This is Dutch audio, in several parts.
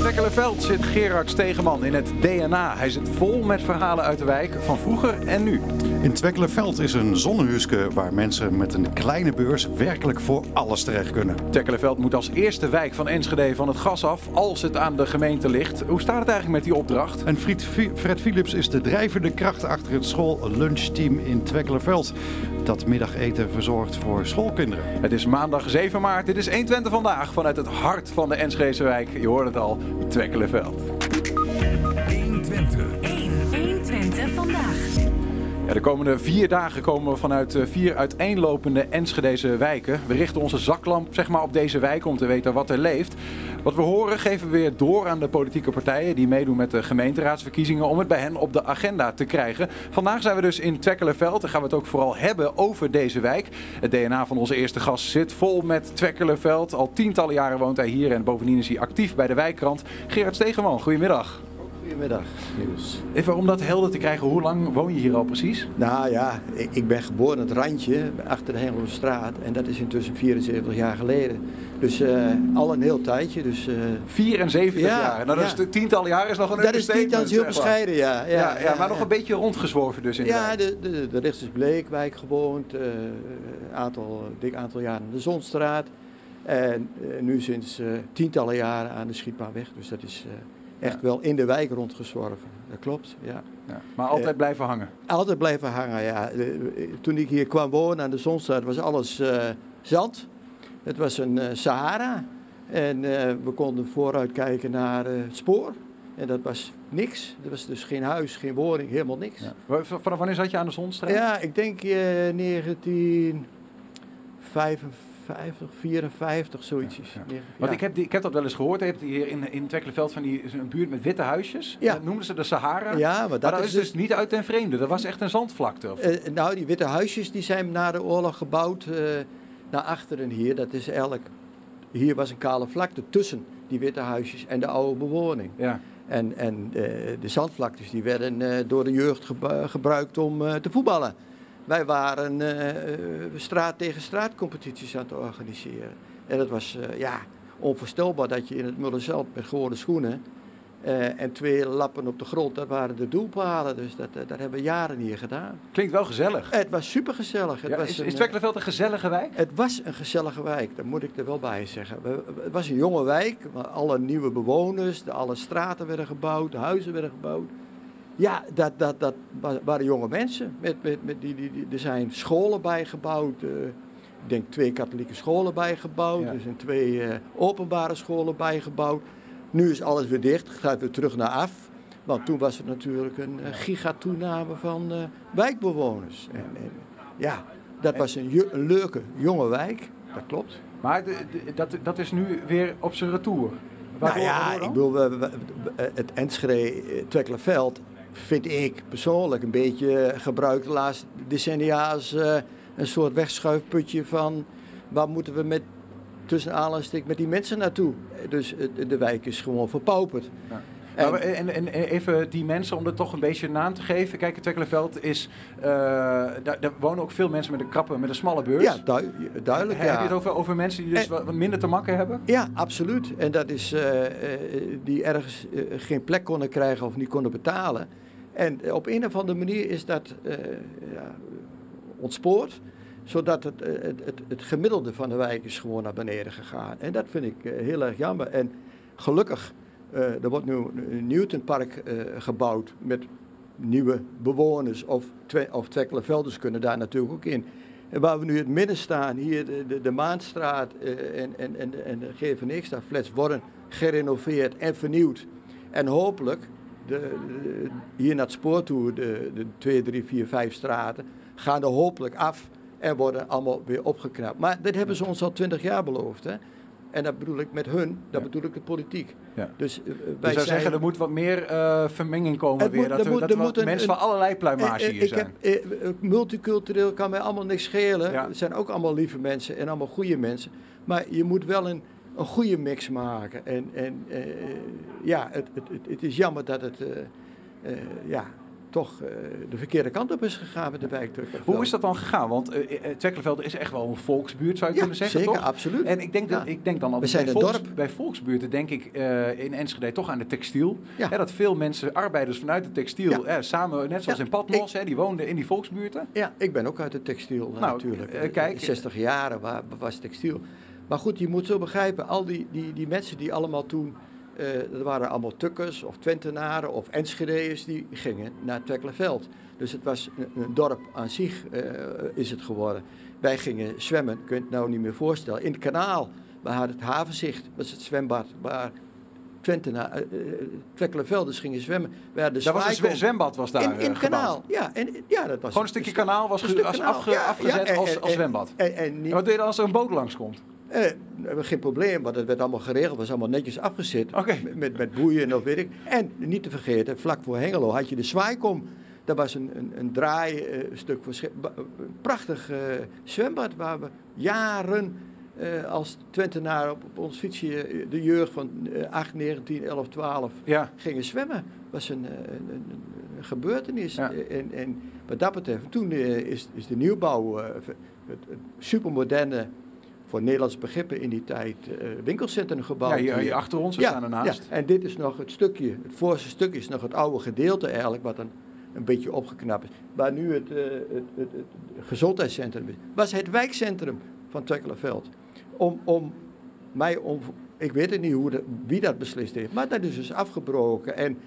Twekkelenveld zit Gerard Stegeman in het DNA. Hij zit vol met verhalen uit de wijk van vroeger en nu. In Twekkelenveld is een zonnehuske waar mensen met een kleine beurs werkelijk voor alles terecht kunnen. Twekkelenveld moet als eerste wijk van Enschede van het gas af als het aan de gemeente ligt. Hoe staat het eigenlijk met die opdracht? En Fred Philips is de drijvende kracht achter het school-lunchteam in Twekkelenveld. Dat middageten verzorgt voor schoolkinderen. Het is maandag 7 maart. Dit is 120 vandaag vanuit het hart van de Enschedese wijk. Je hoort het al, Twekkelenveld. 120. 120 vandaag. Ja, de komende vier dagen komen we vanuit eh, vier uiteenlopende Enschedeze wijken. We richten onze zaklamp zeg maar, op deze wijk om te weten wat er leeft. Wat we horen geven we weer door aan de politieke partijen die meedoen met de gemeenteraadsverkiezingen om het bij hen op de agenda te krijgen. Vandaag zijn we dus in Twekkelenveld en gaan we het ook vooral hebben over deze wijk. Het DNA van onze eerste gast zit vol met Twekkelenveld. Al tientallen jaren woont hij hier en bovendien is hij actief bij de wijkkrant. Gerard Stegeman, goedemiddag. Goedemiddag, Niels. Even om dat helder te krijgen, hoe lang woon je hier al precies? Nou ja, ik, ben geboren in het randje achter de Hengelstraat en dat is intussen 74 jaar geleden. Dus eh, al een heel tijdje. Dus, eh, 74 Ja, jaar. Nou, dat ja. is tientallen jaar is nog een dat is als heel bescheiden, ja. Ja, ja, maar nog een beetje rondgezworven dus in Ja, de, de, de Richters Bleekwijk gewoond, eh, een aantal, dik aantal jaren aan de Zonstraat. En eh, nu sinds eh, tientallen jaren aan de Schietbaanweg. Dus dat is eh, echt wel in de wijk rondgezworven. Dat klopt, ja. Ja, maar altijd Eh, blijven hangen. Altijd blijven hangen, ja. De- Toen ik hier kwam wonen aan de Zonstraat was alles eh, zand. Het was een eh, Sahara. En eh, we konden vooruit kijken naar eh, het spoor. En dat was niks. Er was dus geen huis, geen woning, helemaal niks. Ja. Vanaf wanneer zat je aan de Zonstraat? Ja, ik denk eh 1955, 54, zoiets. Ja. Want ja. ik heb, die, ik heb dat wel eens gehoord. Je hebt hier in, in Twekkelenveld van die, een buurt met witte huisjes. Ja. Dat noemden ze de Sahara. Ja, maar maar dat, is dus... niet uit ten vreemde. Dat was echt een zandvlakte. Of- eh, nou, die witte huisjes die zijn na de oorlog gebouwd eh, naar achteren hier. Dat is eigenlijk... Hier was een kale vlakte tussen die witte huisjes en de oude bewoning. ja. En, en eh, de zandvlaktes die werden eh, door de jeugd gebruikt om eh, te voetballen. Wij waren eh, eh, straat tegen straat competities aan het organiseren. En dat was eh, ja, onvoorstelbaar dat je in het Mullerzeld met gewone schoenen en twee lappen op de grond, dat waren de doelpalen. Dus dat, dat hebben we jaren hier gedaan. Klinkt wel gezellig. Het was supergezellig. Het Ja, was is, een, is een gezellige wijk? het was een gezellige wijk, dat moet ik er wel bij zeggen. We- Het was een jonge wijk, alle nieuwe bewoners, de, alle straten werden gebouwd, de huizen werden gebouwd. Ja, dat, dat, dat wa- waren jonge mensen. Met, met, met die, die, die, er zijn scholen bijgebouwd. eh, ik denk twee katholieke scholen bijgebouwd. Ja. Er zijn twee eh, openbare scholen bijgebouwd. Nu is alles weer dicht, gaat weer terug naar af. Want toen was er natuurlijk een eh, gigatoename van wijkbewoners. En, en, ja, dat was een, een leuke, jonge wijk. Dat klopt. Maar de- de- dat, dat is nu weer op zijn retour. Waardoor- nou ja, ik bedoel, het Enschede Twekkelenveld vind ik persoonlijk een beetje gebruikt de laatste decennia als eh, een soort wegschuifputje van waar moeten we met tussen aanhalingstekens met die mensen naartoe. Dus de wijk is gewoon verpauperd. Ja. En- en, en, en even die mensen, om er toch een beetje een naam te geven. Kijk, het Twekkelenveld is... eh, daar, daar wonen ook veel mensen met een krappe, met een smalle beurs. ja, du- duidelijk. Heb je ja. het over, over mensen die dus En- wat minder te makken hebben? Ja, absoluut. En dat is eh, die ergens geen plek konden krijgen of niet konden betalen. En op een of andere manier is dat eh, ja, ontspoord, zodat het, eh, het, het, het gemiddelde van de wijk is gewoon naar beneden gegaan. En dat vind ik eh, heel erg jammer. En gelukkig, er wordt nu een Newtonpark gebouwd met nieuwe bewoners of, twe of Twekkelenvelders kunnen daar natuurlijk ook in. En waar we nu in het midden staan, hier de, de, de Maanstraat en, en, en, en de GVNX flats worden gerenoveerd en vernieuwd. En hopelijk, de, de- hier naar het spoor toe, de, de 2, 3, 4, 5 straten, gaan er hopelijk af en worden allemaal weer opgeknapt. Maar dit hebben ze ons al 20 jaar beloofd. Hè? En dat bedoel ik met hun, dat Ja. bedoel ik de politiek. Ja. Dus eh, Dus wij zijn... zeggen, er moet wat meer eh, vermenging komen Het weer. moet- dat er moet- dat er moet een- mensen een- van allerlei pluimage Eh, hier ik zijn. heb, multicultureel kan mij allemaal niks schelen. Ja. Het zijn ook allemaal lieve mensen en allemaal goede mensen. Maar je moet wel een, een goede mix maken. En, en eh, ja, het, het, het, het is jammer dat het, eh, eh, ja, toch de verkeerde kant op is gegaan met de wijk. Hoe is dat dan gegaan? Want Twekkelenveld is echt wel een volksbuurt, zou je Ja, kunnen zeggen, zeker, toch? absoluut. En ik denk, dat, Ja. ik denk dan altijd bij, volks- volksbuurten, denk ik in Enschede toch aan de textiel. Ja. Hè, dat veel mensen, arbeiders vanuit de textiel, hè, samen, net zoals in Patmos, hè, die woonden in die volksbuurten. Ja, ik ben ook uit de textiel Nou, natuurlijk. eh, kijk. 60 jaren wa- was textiel. Maar goed, je moet zo begrijpen, al die, die, die mensen die allemaal toen, eh dat waren allemaal Tukkers of Twentenaren of Enschedeërs, die gingen naar Twekkelenveld. Dus het was een, een dorp aan zich eh, is het geworden. Wij gingen zwemmen, kun je het nou niet meer voorstellen, in het kanaal. We hadden het havenzicht, dat is het zwembad, waar eh, eh, Twekkelenvelders gingen zwemmen. We hadden Daar was een zwembad was daar in, eh, in het kanaal, ja. En, ja dat was Gewoon een stukje stuk- kanaal was een ge- stuk als kanaal. afge- Ja, afgezet ja, en- als- en- als en- zwembad. En, en niet, En wat deed je als er een boot langskomt? Eh, we hebben geen probleem, want het werd allemaal geregeld, was allemaal netjes afgezet. Met, met, boeien of weet ik. En niet te vergeten, vlak voor Hengelo had je de Zwaaikom. Dat was een, een, een draaistuk voor schip. Ba- Een prachtig eh, zwembad waar we jaren eh, als Twentenaar op, op ons fietsje, eh, de jeugd van eh, 8, 19, 11, 12, Ja. gingen zwemmen. was een, eh, een, gebeurtenis. Ja. Eh, En, en wat dat betreft, toen eh, is, is de nieuwbouw, eh, het, het supermoderne, voor Nederlands begrippen in die tijd, eh, winkelcentrum gebouwd. Ja, hier, hier achter ons, we staan ernaast. Ja, en dit is nog het stukje, het voorste stuk is nog het oude gedeelte eigenlijk, wat een, een beetje opgeknapt is. Waar nu het, eh, het, het, het gezondheidscentrum is. Was het wijkcentrum van Twekkelenveld. Om, om mij, om, ik weet het niet hoe wie dat beslist heeft, maar dat is dus afgebroken. En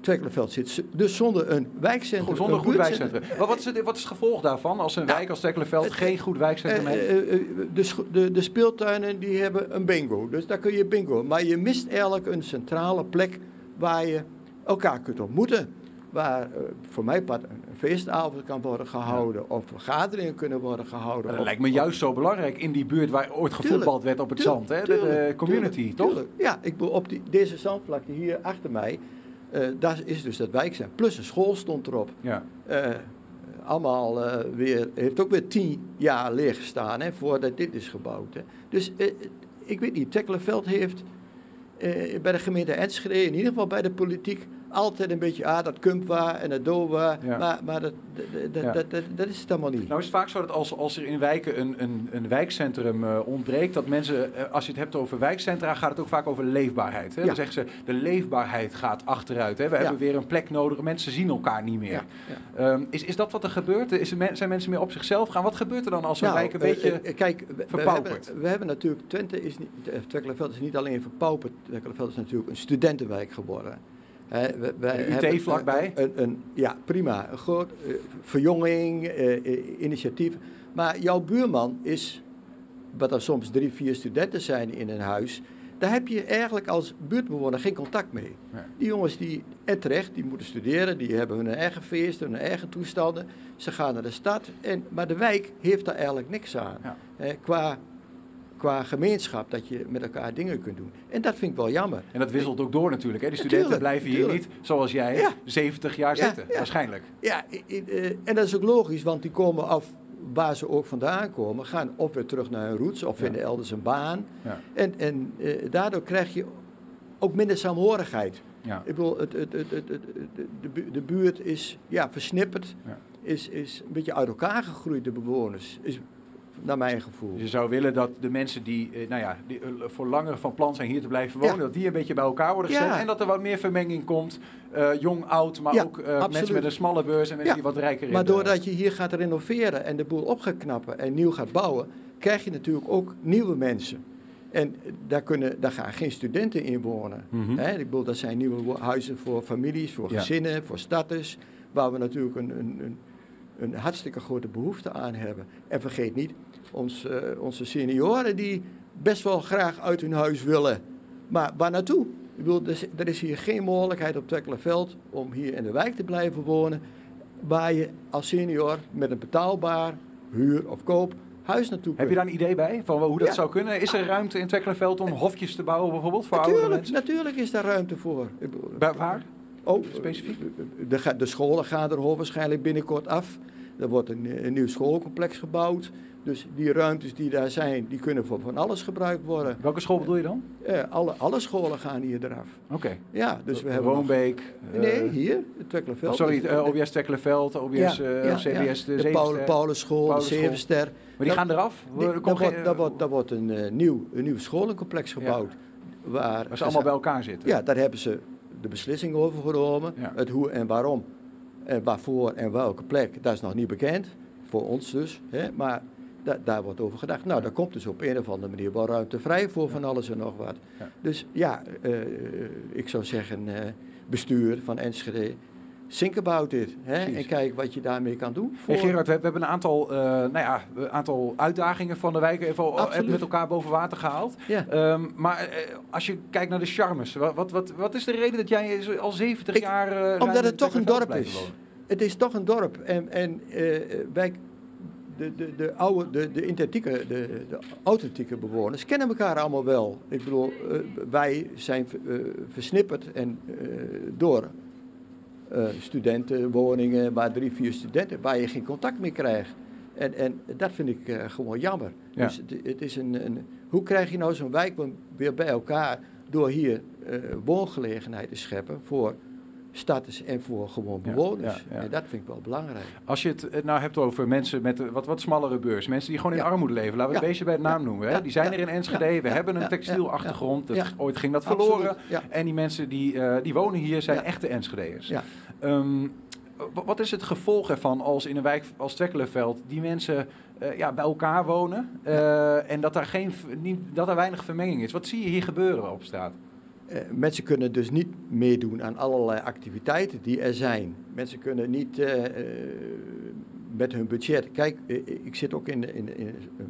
Twekkelenveld zit dus zonder een wijkcentrum. Goed, zonder een goed wijkcentrum. Wat, wat, is het, wat is het gevolg daarvan als een Nou, wijk als Tekkelenveld het- geen goed wijkcentrum Eh, heeft? eh, eh, de, de, de speeltuinen die hebben een bingo, dus daar kun je bingo. Maar je mist eigenlijk een centrale plek waar je elkaar kunt ontmoeten. Waar voor mij part een feestavond kan worden gehouden, of vergaderingen kunnen worden gehouden. Maar dat of- lijkt me juist zo belangrijk in die buurt waar ooit gevoetbald werd op het Tuurlijk, zand. Hè? De, community, tuurlijk, toch? Ja, ik op die, deze zandvlakte hier achter mij, eh, daar is dus dat wijkcentrum. Plus een school stond erop. Ja. Eh, allemaal eh, weer, heeft ook weer tien jaar leeg gestaan hè, voordat dit is gebouwd. Hè. Dus ik weet niet, Tekkelenveld heeft bij de gemeente Enschede, in ieder geval bij de politiek, altijd een beetje, ah, dat Kumpwa en dat Dowa, Ja. maar, maar dat, dat, dat, Ja. dat, dat, dat is het allemaal niet. Nou is het vaak zo dat als, als er in wijken een, een, een wijkcentrum eh, ontbreekt, dat mensen, eh, als je het hebt over wijkcentra, gaat het ook vaak over leefbaarheid. Hè? Ja. Dan zeggen ze, de leefbaarheid gaat achteruit. Hè? We Ja. hebben weer een plek nodig, mensen zien elkaar niet meer. Ja, ja. Ehm, is, is dat wat er gebeurt? Is er men- zijn mensen meer op zichzelf gaan? Wat gebeurt er dan als een Nou, wijk een eh, beetje... kijk, we, hebben, we hebben natuurlijk, Twente is niet, Twekkelenveld is niet alleen verpauperd, Twekkelenveld is natuurlijk een studentenwijk geworden. We, we UT vlakbij? Een, een, ja, prima. Een groot eh, verjonging, eh, eh, initiatief. Maar jouw buurman is, wat er soms drie, vier studenten zijn in een huis, daar heb je eigenlijk als buurtbewoner geen contact mee. Nee. Die jongens die, en terecht, die moeten studeren, die hebben hun eigen feesten, hun eigen toestanden. Ze gaan naar de stad, en, maar de wijk heeft daar eigenlijk niks aan. Ja. Qua, qua gemeenschap, dat je met elkaar dingen kunt doen. En dat vind ik wel jammer. En dat wisselt ook door natuurlijk. Hè? Die studenten Tuurlijk, blijven hier tuurlijk. niet, zoals jij, Ja. 70 jaar Ja, zitten. ja. Waarschijnlijk. Ja, eh, en dat is ook logisch, want die komen af waar ze ook vandaan komen, gaan of weer terug naar hun roots of vinden elders een baan. En, en eh, daardoor krijg je ook minder saamhorigheid. Ja. Ik bedoel, het, het, het, de, de buurt is ja, versnipperd, is, is een beetje uit elkaar gegroeid, de bewoners, is naar mijn gevoel. Je zou willen dat de mensen die, eh, nou ja, die eh, voor langer van plan zijn hier te blijven wonen, Ja. dat die een beetje bij elkaar worden gezet. Ja. En dat er wat meer vermenging komt. eh, jong, oud, maar Ja, ook mensen met een smalle beurs en mensen die wat rijker in Maar doordat je hier gaat renoveren en de boel op gaat knappen en nieuw gaat bouwen, krijg je natuurlijk ook nieuwe mensen. En daar, kunnen, daar gaan geen studenten in wonen. Mhm. Hè, ik bedoel, dat zijn nieuwe huizen voor families, voor gezinnen, voor starters, waar we natuurlijk een, een, een, een hartstikke grote behoefte aan hebben. En vergeet niet, ons, eh, onze senioren die best wel graag uit hun huis willen. Maar waar naartoe? Ik bedoel, er is, er hier geen mogelijkheid op Tekkelenveld om hier in de wijk te blijven wonen, waar je als senior met een betaalbaar huur of koop huis naartoe Heb je daar een idee bij van hoe dat Ja. zou kunnen? Is er ruimte in Twekkelenveld om hofjes te bouwen bijvoorbeeld voor oudere Natuurlijk, mensen? natuurlijk is daar ruimte voor. Bij- waar? Oh, Specifiek? De, ga- de scholen gaan er waarschijnlijk binnenkort af. Er wordt een, een nieuw schoolcomplex gebouwd. Dus die ruimtes die daar zijn, die kunnen voor van alles gebruikt worden. Welke school bedoel je dan? Eh, alle, alle scholen gaan hier eraf. Oké. Ja, dus we hebben Woonbeek. eh, Nee, hier, Twekkelenveld. sorry, eh, OBS Tekkelenveld, OBS, Ja, eh, ja, CBS, ja. de, de Zevenster. Paul, Paulusschool, de. Zevenster. Maar die Dat- gaan eraf? Die- Er Daar wordt, daar wordt, daar wordt een, eh, nieuw, een nieuw scholencomplex gebouwd. Waar, Waar ze allemaal bij elkaar zitten. Ja, daar hebben ze de beslissing over genomen. Ja. Het hoe en waarom. En waarvoor en welke plek, dat is nog niet bekend. Voor ons dus. Hè? Maar da- daar wordt over gedacht. Nou, daar komt dus op een of andere manier wel ruimte vrij voor van alles en nog wat. Dus ja, eh, ik zou zeggen, eh, bestuur van Enschede, think about it. Hè? Precies. En kijk wat je daarmee kan doen. Hey Gerard, we, we hebben een aantal, eh, nou ja, aantal uitdagingen van de wijk even Absoluut. met elkaar boven water gehaald. Ja. Ehm, maar eh, als je kijkt naar de charmes, wat, wat, wat, wat is de reden dat jij al 70 Ik- jaar... eh, ruim omdat het toch een dorp is. wonen? Het is toch een dorp. En, en eh, wij, de, de, de, oude, de, de, intentieke, de, de authentieke bewoners kennen elkaar allemaal wel. Ik bedoel, eh, wij zijn eh, versnipperd en, eh, door eh, studentenwoningen, waar drie, vier studenten, waar je geen contact meer krijgt. En, en dat vind ik eh, gewoon jammer. Ja. Dus het, het is een, een, hoe krijg je nou zo'n wijk weer bij elkaar door hier eh, woongelegenheid te scheppen voor starters en voor gewoon bewoners. ja, ja. En dat vind ik wel belangrijk. Als je het eh, nou hebt over mensen met een wat, wat smallere beurs, mensen die gewoon in armoede leven, laten we het beestje bij het naam noemen. Hè? Die zijn er in Enschede, we hebben een textielachtergrond. Dat- ooit ging dat verloren. En die mensen die, eh, die wonen hier zijn echte Enschedeërs. Ja. Ehm, wa- wat is het gevolg ervan als in een wijk als Twekkelenveld die mensen eh, ja, bij elkaar wonen eh, en dat er, geen, niet, dat er weinig vermenging is? Wat zie je hier gebeuren op straat? Eh, mensen kunnen dus niet meedoen aan allerlei activiteiten die er zijn. Mensen kunnen niet eh, eh, met hun budget. Kijk, ik zit ook in, de- in,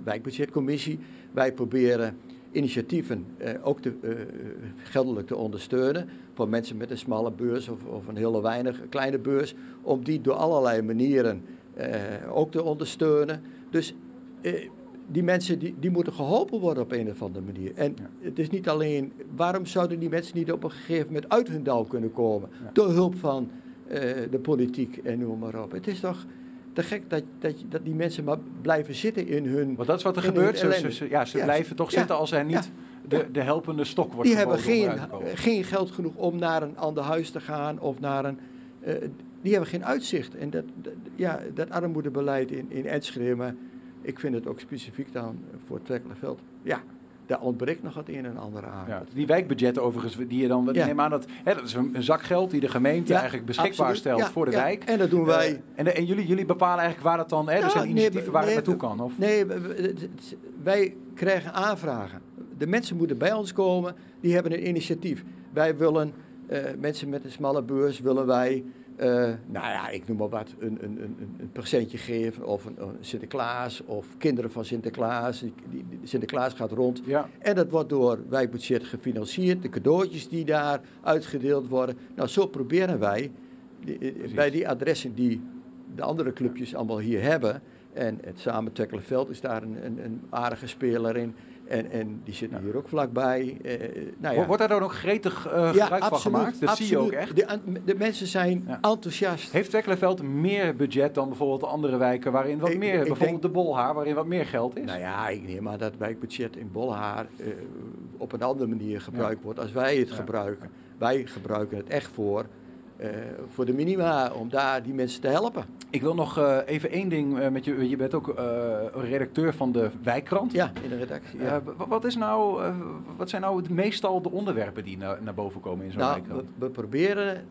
wijkbudgetcommissie. Wij proberen initiatieven eh, ook te, geldelijk te ondersteunen. Voor mensen met een smalle beurs of, of een hele weinig kleine beurs. Om die door allerlei manieren ook te ondersteunen. Dus die mensen die, die moeten geholpen worden op een of andere manier. En Ja. het is niet alleen, waarom zouden die mensen niet op een gegeven moment uit hun dal kunnen komen? Ja. Door hulp van eh, de politiek en noem maar op. Het is toch te gek dat, dat, dat die mensen maar blijven zitten in hun... Want dat is wat er gebeurt. Ze, ja, ze Ja, blijven toch zitten als er niet de, de helpende stok wordt Die hebben geen, geen geld genoeg om naar een ander huis te gaan of naar een... eh, die hebben geen uitzicht. En dat, dat, ja, dat armoedebeleid in, in Enschede, maar ik vind het ook specifiek dan voor het. Ja, daar ontbreekt nog het een en ander aan. Ja, die wijkbudgetten overigens, die je dan, Ja. neem aan dat, hè, dat is een, een zak geld die de gemeente Ja, eigenlijk beschikbaar absoluut. stelt voor de ja. wijk. En dat doen wij. Eh, en, en jullie, jullie bepalen eigenlijk waar dat dan, hè, er Nou, zijn initiatieven waar nee, het naartoe kan. Of? Nee, wij krijgen aanvragen. De mensen moeten bij ons komen, die hebben een initiatief. Wij willen, eh, mensen met een smalle beurs, willen wij, eh, nou ja, ik noem maar wat, een, een, een, een presentje geven. Of een, een Sinterklaas, of kinderen van Sinterklaas. Die, Sinterklaas gaat rond. Ja, En dat wordt door wijkbudget gefinancierd. De cadeautjes die daar uitgedeeld worden. Nou, zo proberen wij eh, Precies. bij die adressen die de andere clubjes allemaal hier hebben. En het samen Twekkelenveld is daar een, een, een aardige speler in. En, en die zitten Ja. hier ook vlakbij. Eh, nou ja. Wordt daar dan ook gretig eh, gebruik van gemaakt? Dat zie je ook echt. De, de mensen zijn enthousiast. Heeft Twekkelenveld meer budget dan bijvoorbeeld de andere wijken waarin wat Ik- meer, ik bijvoorbeeld denk- de Bolhaar, waarin wat meer geld is? Nou ja, ik neem aan dat wijkbudget in Bolhaar eh, op een andere manier gebruikt wordt als wij het gebruiken. Wij gebruiken het echt voor, eh, voor de minima, om daar die mensen te helpen. Ik wil nog eh, even één ding eh, met je. Je bent ook redacteur van de wijkkrant. Ja, in de redactie. Ja. Wat, is nou, wat zijn nou het- meestal de onderwerpen die na- naar boven komen in zo'n nou, wijkkrant? we, we proberen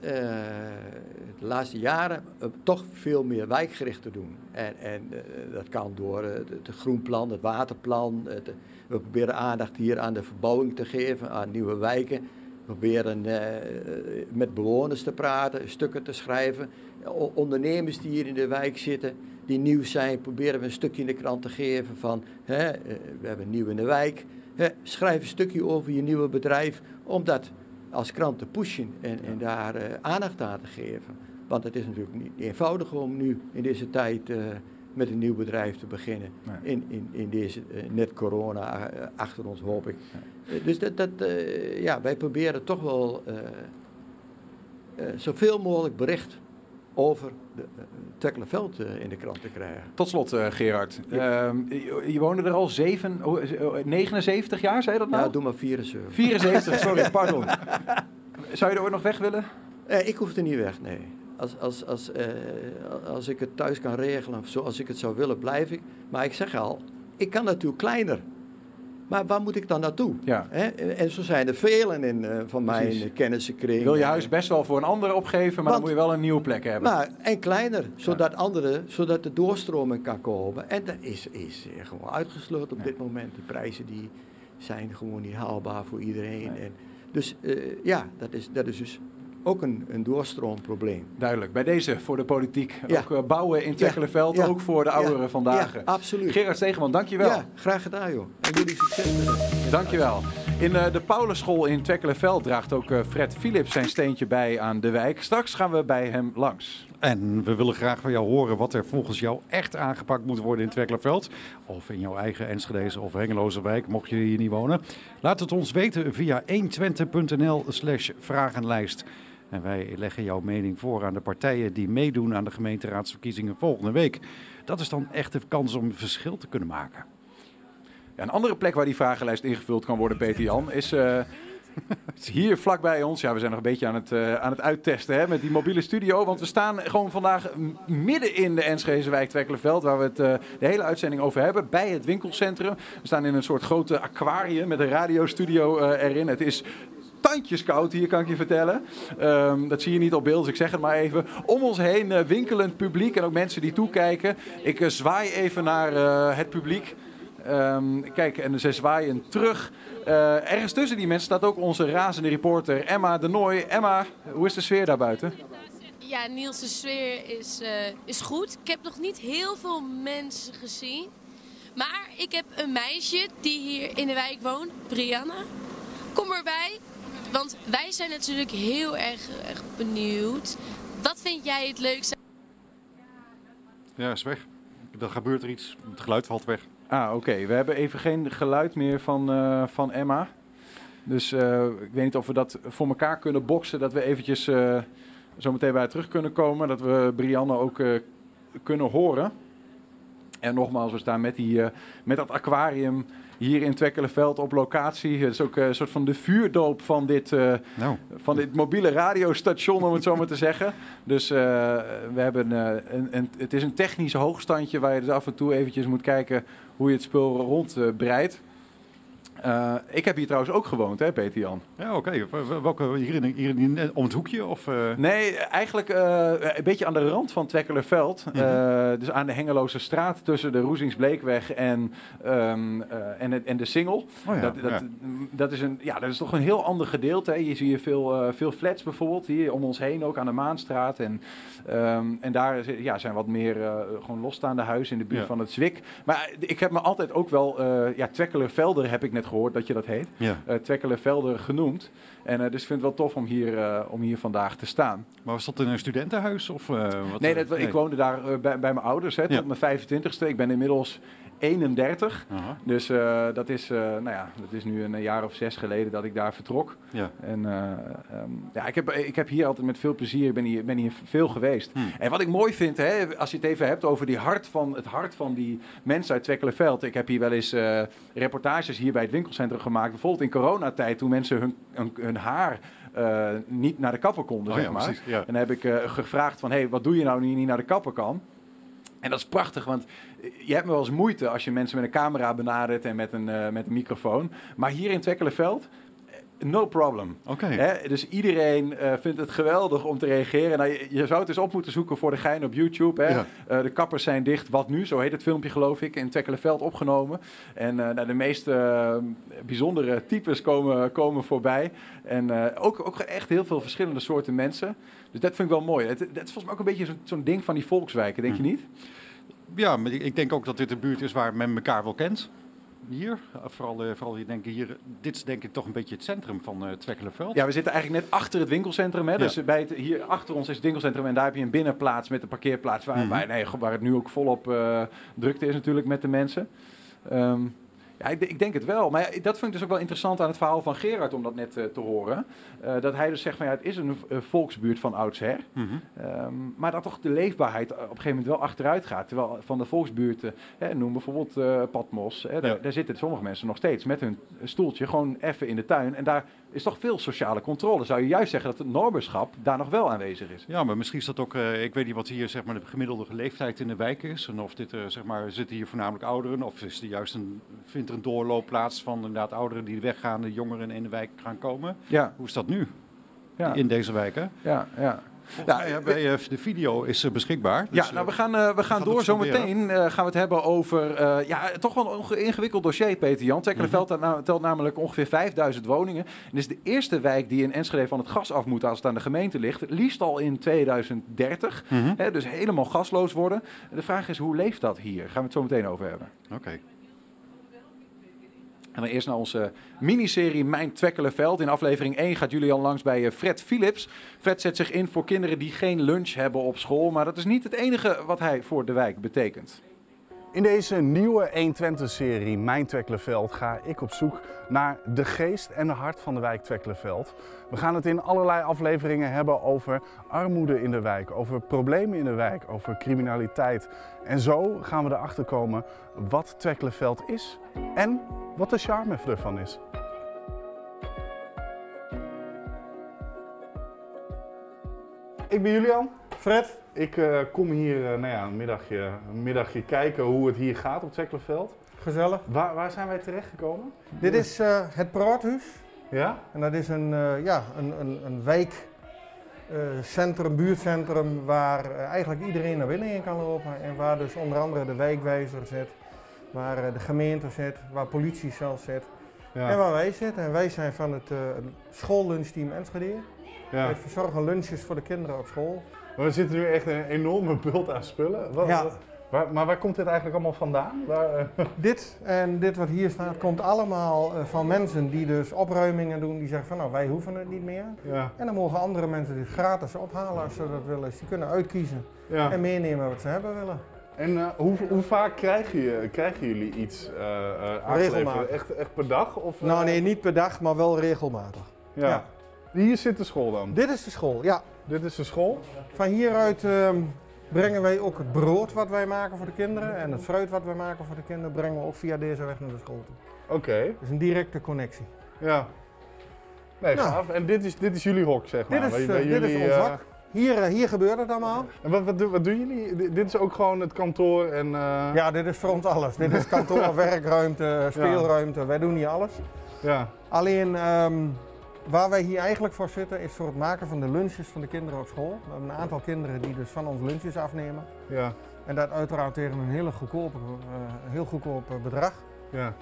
de laatste jaren toch veel meer wijkgericht te doen. En, en dat kan door het, het groenplan, het waterplan. Het, we proberen aandacht hier aan de verbouwing te geven, aan nieuwe wijken. Proberen eh, met bewoners te praten, stukken te schrijven. Ondernemers die hier in de wijk zitten, die nieuw zijn, proberen we een stukje in de krant te geven van... Hè, eh, we hebben nieuw in de wijk. Hè, schrijf een stukje over je nieuwe bedrijf, om dat als krant te pushen en, en daar eh, aandacht aan te geven. Want het is natuurlijk niet eenvoudig om nu in deze tijd met een nieuw bedrijf te beginnen. Nee. In, in, in deze eh, net corona eh, achter ons, hoop ik. Eh, dus dat, dat, eh, ja, wij proberen toch wel eh, eh, zoveel mogelijk bericht over de uh, Tekkelenveld uh, in de krant te krijgen. Tot slot, uh, Gerard. Ja. Uh, je, je, woonde er al zeven, 79 jaar, zei je dat nou? Ja, doe maar 74. 74, sorry, pardon. Zou je er ooit nog weg willen? ik hoef er niet weg, nee. Als, als, als, als ik het thuis kan regelen, zoals ik het zou willen, blijf ik. Maar ik zeg al, ik kan natuurlijk kleiner. Maar waar moet ik dan naartoe? Ja. En zo zijn er velen in, uh, van Precies. mijn kennissenkring. Wil je huis best wel voor een ander opgeven, maar Want, dan moet je wel een nieuwe plek hebben. Maar, en kleiner, zodat, ja. anderen, zodat de doorstroming kan komen. En dat is, is gewoon uitgesloten op ja. dit moment. Die prijzen die zijn gewoon niet haalbaar voor iedereen. En dus uh, ja, dat is, dat is dus ook een, een doorstroomprobleem. Duidelijk. Bij deze voor de politiek. Ja. Ook uh, bouwen in Tekkelenveld, ja. ook voor de ouderen vandaag. Ja, absoluut. Gerard Stegeman, dankjewel. Ja, graag gedaan joh. En jullie succes met het. Dankjewel. In uh, de Paulusschool in Tekkelenveld draagt ook uh, Fred Philips zijn steentje bij aan de wijk. Straks gaan we bij hem langs. En we willen graag van jou horen wat er volgens jou echt aangepakt moet worden in Twekkelenveld. Of in jouw eigen Enschedeze of Hengeloze wijk, mocht je hier niet wonen. Laat het ons weten via 120.nl slash vragenlijst. En wij leggen jouw mening voor aan de partijen die meedoen aan de gemeenteraadsverkiezingen volgende week. Dat is dan echt de kans om een verschil te kunnen maken. Ja, een andere plek waar die vragenlijst ingevuld kan worden, Peter Jan, is... Uh, hier vlakbij ons, ja, we zijn nog een beetje aan het, uh, aan het uittesten hè, met die mobiele studio. Want we staan gewoon vandaag midden in de Enschede wijk Twekkelenveld, waar we het uh, de hele uitzending over hebben, bij het winkelcentrum. We staan in een soort grote aquarium met een radiostudio erin. Het is tandjes koud hier, kan ik je vertellen. Um, dat zie je niet op beeld, dus ik zeg het maar even. Om ons heen uh, winkelend publiek en ook mensen die toekijken. Ik uh, zwaai even naar uh, het publiek. Um, kijk, en ze zwaaien terug. ergens tussen die mensen staat ook onze razende reporter Emma de Nooy. Emma, hoe is de sfeer daar buiten? Ja, Niels, de sfeer is, is goed. Ik heb nog niet heel veel mensen gezien. Maar ik heb een meisje die hier in de wijk woont, Brianna. Kom erbij. Want wij zijn natuurlijk heel erg, erg benieuwd. Wat vind jij het leukste? Ja, is weg. Dan gebeurt er iets. Het geluid valt weg. Ah, oké. Okay. We hebben even geen geluid meer van, uh, van Emma. Dus uh, ik weet niet of we dat voor elkaar kunnen boksen. Dat we eventjes uh, zo meteen bij terug kunnen komen. Dat we Brianne ook kunnen horen. En nogmaals, we staan met, die, met dat aquarium hier in Twekkelenveld op locatie. Het is ook een soort van de vuurdoop van dit, uh, nou. van dit mobiele radiostation, om het zo maar te zeggen. Dus uh, we hebben een, een, het is een technisch hoogstandje waar je dus af en toe eventjes moet kijken hoe je het spul rondbreidt. Uh, ik heb hier trouwens ook gewoond, hè, Peter Jan. Ja, oké. Okay. Welke hier, in, hier in, om het hoekje? Of, uh... Nee, eigenlijk uh, een beetje aan de rand van Twekkelerveld. -hmm. dus aan de Hengeloze straat tussen de Roesingsbleekweg en, um, en, en de Singel. Oh ja, dat, dat, ja. dat, is een, ja, dat is toch een heel ander gedeelte. Hè. Je ziet hier veel, veel flats bijvoorbeeld, hier om ons heen ook aan de Maanstraat. En, um, en daar ja, zijn wat meer gewoon losstaande huizen in de buurt ja. van het Zwik. Maar ik heb me altijd ook wel, ja, Twekkelervelder heb ik net gehoord dat je dat heet. Ja. Uh, Twekkelenvelder genoemd. En uh, dus ik vind het wel tof om hier, uh, om hier vandaag te staan. Maar was dat in een studentenhuis? Of, wat, nee, dat, nee, ik woonde daar bij, bij, mijn ouders hè, tot ja. mijn 25ste. Ik ben inmiddels 31. Aha. Dus uh, dat, is, uh, nou ja, dat is nu een jaar of zes geleden dat ik daar vertrok. Ja. En uh, um, ja, ik, heb, ik heb hier altijd met veel plezier, ik ben hier, ben hier veel geweest. Hmm. En wat ik mooi vind, hè, als je het even hebt over die hart van, het hart van die mensen uit Twekkelenveld. Ik heb hier wel eens reportages hier bij het winkelcentrum gemaakt. Bijvoorbeeld in coronatijd, toen mensen hun, hun, hun haar... Uh, niet naar de kapper konden, oh, zeg ja, maar. Precies, ja. En dan heb ik uh, gevraagd van, hey, wat doe je nou nu je niet naar de kapper kan? En dat is prachtig, want je hebt me wel eens moeite als je mensen met een camera benadert en met een, uh, met een microfoon. Maar hier in Twekkelenveld, no problem. Okay. Dus iedereen uh, vindt het geweldig om te reageren. Nou, je, je, zou het eens op moeten zoeken voor de gein op YouTube. Hè? Ja. Uh, de kappers zijn dicht, wat nu? Zo heet het filmpje geloof ik, in Twekkelenveld opgenomen. En uh, nou, de meest bijzondere types komen, komen voorbij. En ook, ook echt heel veel verschillende soorten mensen. Dus dat vind ik wel mooi. Het, dat is volgens mij ook een beetje zo'n zo ding van die volkswijken, denk hm. je niet? Ja, maar ik denk ook dat dit een buurt is waar men elkaar wel kent. Hier, vooral, uh, vooral hier, denk ik, hier, dit is denk ik toch een beetje het centrum van uh, Twekkelenveld. Ja, we zitten eigenlijk net achter het winkelcentrum. Hè? Ja. Dus bij het, hier achter ons is het winkelcentrum en daar heb je een binnenplaats met een parkeerplaats waar, Mhm. waar, nee, waar het nu ook volop uh, drukte is natuurlijk met de mensen. Um, Ja, ik, ik denk het wel. Maar ja, dat vind ik dus ook wel interessant aan het verhaal van Gerard om dat net eh, te horen. Eh, dat hij dus zegt van ja, het is een eh, volksbuurt van oudsher. Ehm, maar dat toch de leefbaarheid op een gegeven moment wel achteruit gaat. Terwijl van de volksbuurten, hè, noem bijvoorbeeld eh Patmos, hè, daar, Ja. daar zitten sommige mensen nog steeds met hun stoeltje gewoon even in de tuin. En daar is toch veel sociale controle. Zou je juist zeggen dat het Norberschap daar nog wel aanwezig is? Ja, maar misschien is dat ook, eh, ik weet niet wat hier zeg maar, de gemiddelde leeftijd in de wijk is. En of dit, eh, zeg maar, zitten hier voornamelijk ouderen of is er juist een, vindt er een doorloop plaats van inderdaad ouderen die weggaan, de jongeren in de wijk gaan komen. Ja, Hoe is dat nu ja, in deze wijken? ja. ja. Volgens Ja, eh, de video is eh, beschikbaar. Ja, Dus, nou, eh, we gaan, we gaan door. Zometeen gaan we het hebben over ja, toch wel een ingewikkeld dossier, Peter Jan. Tekkelenveld Mhm. telt, telt namelijk ongeveer 5000 woningen. En is de eerste wijk die in Enschede van het gas af moet als het aan de gemeente ligt. Liefst al in 2030. mhm. Hè, dus helemaal gasloos worden. De vraag is, hoe leeft dat hier? Gaan we het zo meteen over hebben. Oké. En dan eerst naar onze miniserie Mijn Twekkelenveld. In aflevering 1 gaat Julian langs bij eh, Fred Philips. Fred zet zich in voor kinderen die geen lunch hebben op school. Maar dat is niet het enige wat hij voor de wijk betekent. In deze nieuwe 120-serie Mijn Twekkelenveld ga ik op zoek naar de geest en de hart van de wijk Twekkelenveld. We gaan het in allerlei afleveringen hebben over armoede in de wijk, over problemen in de wijk, over criminaliteit. En zo gaan we erachter komen wat Twekkelenveld is en wat de charme ervan is. Ik ben Julian. Fred. Ik eh, kom hier eh, nou ja, een, middagje, een middagje kijken hoe het hier gaat op Twekkelenveld. Gezellig. Waar, waar zijn wij terechtgekomen? Dit is eh, het Praathuis. Ja? En dat is een, ja, een, een, een wijkcentrum, buurtcentrum, waar eigenlijk iedereen naar binnen in kan lopen. En waar dus onder andere de wijkwijzer zit, waar de gemeente zit, waar politie zelf zit. En Ja. waar wij zitten. En wij zijn van het schoollunchteam Enschede. ja. Wij verzorgen lunches voor de kinderen op school. Maar we zitten nu echt in een enorme bult aan spullen. Wat, Ja. waar, maar waar komt dit eigenlijk allemaal vandaan? Waar, eh, Dit en dit wat hier staat komt allemaal eh, van mensen die dus opruimingen doen. Die zeggen van nou wij hoeven het niet meer. ja. En dan mogen andere mensen dit gratis ophalen als ze dat willen. Dus die kunnen uitkiezen Ja. en meenemen wat ze hebben willen. En eh, hoe, hoe vaak krijgen, je, krijgen jullie iets? Regelmatig. Echt, echt per dag? Of, Nou nee, niet per dag, maar wel regelmatig. Ja. ja. Hier zit de school dan. Dit is de school, ja. Dit is de school? Van hieruit ehm, brengen wij ook het brood wat wij maken voor de kinderen. En het fruit wat wij maken voor de kinderen brengen we ook via deze weg naar de school toe. Oké. Dus een directe connectie. Ja. Nee, Nou. gaaf. En dit is, dit is jullie hok, zeg maar. Dit is, eh, dit is ons eh, hok. Hier, eh, hier gebeurt het allemaal. En wat, wat, doen- wat doen jullie? Dit- is ook gewoon het kantoor en... eh, Ja, dit is voor ons alles. Dit is kantoor, werkruimte, speelruimte. Wij doen hier alles. ja. Alleen ehm, waar wij hier eigenlijk voor zitten is voor het maken van de lunches van de kinderen op school. We hebben een aantal kinderen die dus van ons lunches afnemen. Ja. En dat uiteraard tegen een hele goedkope, eh, heel goedkoop bedrag. Ja.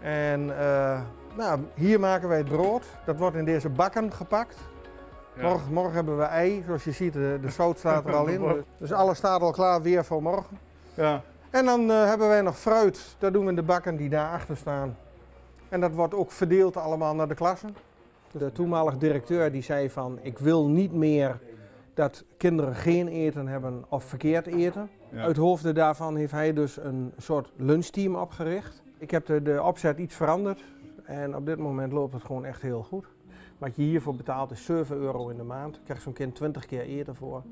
En eh, nou, hier maken wij het brood. Dat wordt in deze bakken gepakt. Ja. Morgen, morgen hebben we ei, zoals je ziet, de, de zout staat er al in. Dus alles staat al klaar weer voor morgen. Ja. En dan eh, hebben wij nog fruit. Dat doen we in de bakken die daarachter staan. En dat wordt ook verdeeld allemaal naar de klassen. De toenmalige directeur die zei van ik wil niet meer dat kinderen geen eten hebben of verkeerd eten. Ja. Uit hoofde daarvan heeft hij dus een soort lunchteam opgericht. Ik heb de, de opzet iets veranderd en op dit moment loopt het gewoon echt heel goed. Wat je hiervoor betaalt is 7 euro in de maand. Krijgt zo'n kind 20 keer eten voor.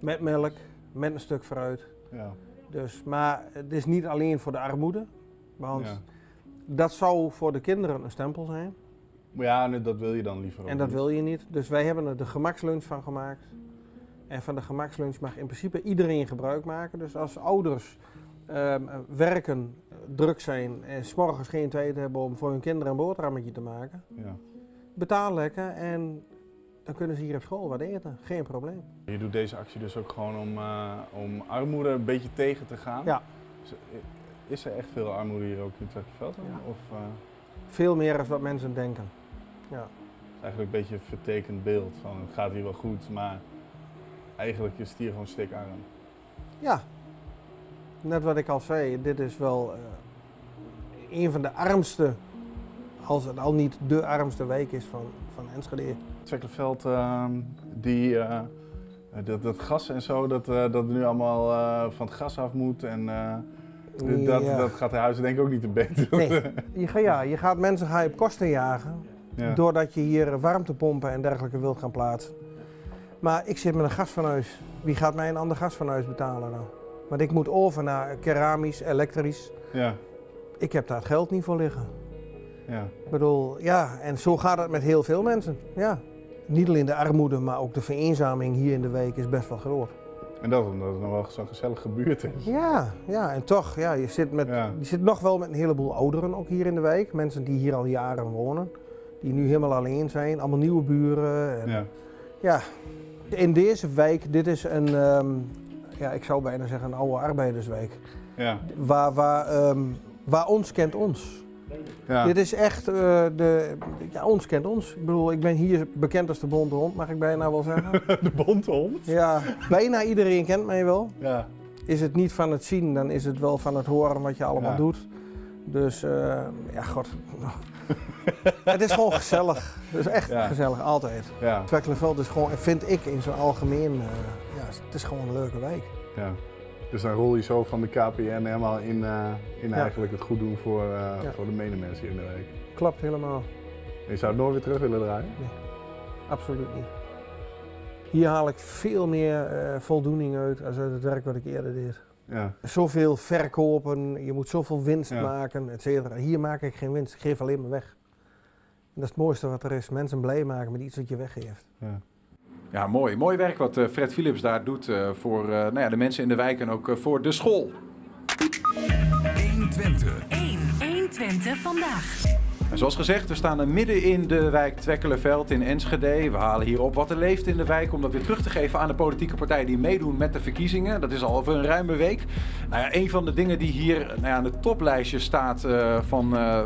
Met melk, met een stuk fruit. Ja. Dus, maar het is niet alleen voor de armoede. Want Ja. dat zou voor de kinderen een stempel zijn. Maar ja, nee, dat wil je dan liever ook En dat niet. wil je niet. Dus wij hebben er de gemakslunch van gemaakt. En van de gemakslunch mag in principe iedereen gebruik maken. Dus als ouders ehm, werken, druk zijn en s'morgens geen tijd hebben om voor hun kinderen een boterhammetje te maken, Ja. betaal lekker en dan kunnen ze hier op school wat eten. Geen probleem. Je doet deze actie dus ook gewoon om, eh, om armoede een beetje tegen te gaan. Ja. Is er echt veel armoede hier ook in Twekkerveld? Ja. Of eh, Veel meer dan wat mensen denken. Ja. is het eigenlijk een beetje een vertekend beeld van het gaat hier wel goed, maar eigenlijk is het hier gewoon stikarm. Ja, net wat ik al zei, dit is wel eh, een van de armste, als het al niet de armste wijk is van, van Enschede. Twekkerveld, ehm, die, eh, dat, dat gas en zo, dat, eh, dat nu allemaal van het gas af moet. En Dat, Ja. dat gaat de huizen denk ik ook niet te beter. Nee, je, ja, je gaat mensen ga je op kosten jagen. Ja. Doordat je hier warmtepompen en dergelijke wilt gaan plaatsen. Maar ik zit met een gasfornuis. Wie gaat mij een ander gasfornuis betalen dan? Want ik moet over naar keramisch, elektrisch. Ja, Ik heb daar het geld niet voor liggen. ja. Ik bedoel, ja, en zo gaat het met heel veel mensen. Ja. Niet alleen de armoede, maar ook de vereenzaming hier in de week is best wel groot. En dat omdat het nog wel zo'n gezellige buurt is. Ja, ja, en toch, ja, je, zit met, Ja. je zit nog wel met een heleboel ouderen ook hier in de wijk. Mensen die hier al jaren wonen. Die nu helemaal alleen zijn, allemaal nieuwe buren. En, Ja. ja, in deze wijk, dit is een, ehm, ja, ik zou bijna zeggen een oude arbeiderswijk. Ja. Waar, waar, ehm, waar ons kent ons. Ja. Dit is echt, eh, de, ja, ons kent ons. Ik bedoel, ik ben hier bekend als de bonte hond, mag ik bijna wel zeggen. De bonte hond. ja, bijna iedereen kent mij wel. Ja. Is het niet van het zien, dan is het wel van het horen wat je allemaal Ja. doet. Dus eh, ja, god. het is gewoon gezellig. Het is echt Ja. gezellig, altijd. Ja. Twekkelenveld is gewoon, vind ik in zijn algemeen, eh, ja, het is gewoon een leuke wijk. ja. Dus dan rol je zo van de KPN helemaal in, eh, in Ja. eigenlijk het goed doen voor, eh, voor de medemensen hier in de week. Klopt helemaal. En je zou het nooit weer terug willen draaien? Absoluut niet. Hier haal ik veel meer voldoening uit als uit het werk wat ik eerder deed. Ja. Zoveel verkopen, je moet zoveel winst Ja. maken, et cetera. Hier maak ik geen winst, ik geef alleen maar weg. En dat is het mooiste wat er is, mensen blij maken met iets wat je weggeeft. ja. Ja, mooi. Mooi werk wat eh, Fred Philips daar doet eh, voor eh, nou ja, de mensen in de wijk en ook voor de school. 120. 1. 120 vandaag. Zoals gezegd, we staan midden in de wijk Twekkelenveld in Enschede. We halen hier op wat er leeft in de wijk om dat weer terug te geven aan de politieke partijen die meedoen met de verkiezingen. Dat is al over een ruime week. Nou ja, een van de dingen die hier nou ja, aan het toplijstje staat eh, van eh,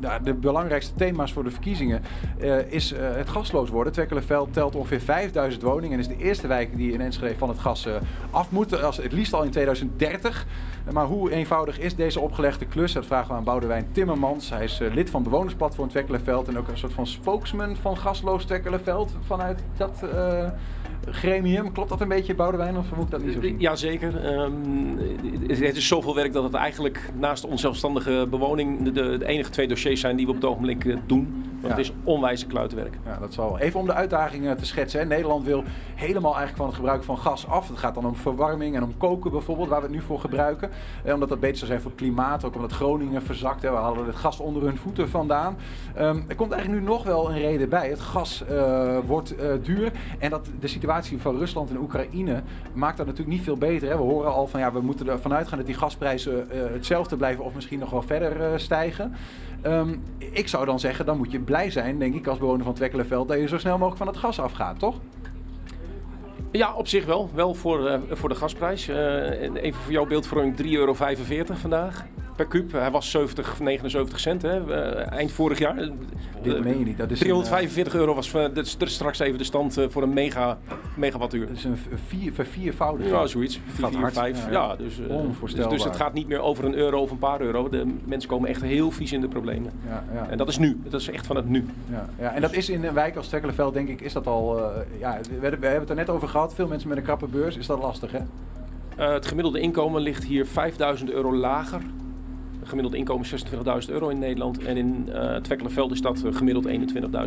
nou, de belangrijkste thema's voor de verkiezingen eh, is het gasloos worden. Twekkelenveld telt ongeveer 5000 woningen en is de eerste wijk die in Enschede van het gas af moet. Als, het liefst al in 2030. Maar hoe eenvoudig is deze opgelegde klus? Dat vragen we aan Boudewijn Timmermans. Hij is eh, lid van bewonersplatform Twekkelenveld en ook een soort van spokesman van gasloos Twekkelenveld vanuit dat eh, gremium. Klopt dat een beetje, Boudewijn, of moet ik dat niet zo zien? Jazeker. Ehm, het is zoveel werk dat het eigenlijk naast onzelfstandige bewoning de, de enige twee dossiers zijn die we op het ogenblik eh, doen. Want het is onwijze kluitenwerk. Ja, dat zal. Even om de uitdagingen te schetsen. Hè. Nederland wil helemaal eigenlijk van het gebruik van gas af. Het gaat dan om verwarming en om koken bijvoorbeeld, waar we het nu voor gebruiken. Eh, omdat dat beter zou zijn voor het klimaat. Ook omdat Groningen verzakt. Hè. We halen het gas onder hun voeten vandaan. Ehm, er komt eigenlijk nu nog wel een reden bij. Het gas eh, wordt eh, duur. En dat de situatie van Rusland en Oekraïne maakt dat natuurlijk niet veel beter. Hè. We horen al van ja, we moeten ervan uitgaan dat die gasprijzen eh, hetzelfde blijven of misschien nog wel verder eh, stijgen. Ehm, ik zou dan zeggen, dan moet je blij zijn, denk ik, als bewoner van Twekkelenveld, dat je zo snel mogelijk van het gas afgaat, toch? Ja, op zich wel. Wel voor, eh, voor de gasprijs. Eh, even voor jouw beeldvorming 3,45 euro vandaag per kuub. Hij was 70, 79 cent hè, eh, eind vorig jaar. Dit Eh, meen je niet. Dat is 345 euro was eh, dat is straks even de stand eh, voor een mega, megawattuur. Dat is een vier, verviervoudiging. Ja, zoiets. gaat 4, 4, hard. 5. Ja, dus, eh, Onvoorstelbaar. dus, dus het gaat niet meer over een euro of een paar euro. De mensen komen echt heel vies in de problemen. Ja, ja. En dat is nu. Dat is echt van het nu. Ja, ja, en dat is in een wijk als Twekkelenveld, denk ik, is dat al... eh, ja, we, hebben- we hebben het er net over gehad. Veel mensen met een krappe beurs. Is dat lastig, hè? Eh, het gemiddelde inkomen ligt hier 5000 euro lager. Het gemiddelde inkomen is 26.000 euro in Nederland. En in eh Twekkelenveld is dat eh, gemiddeld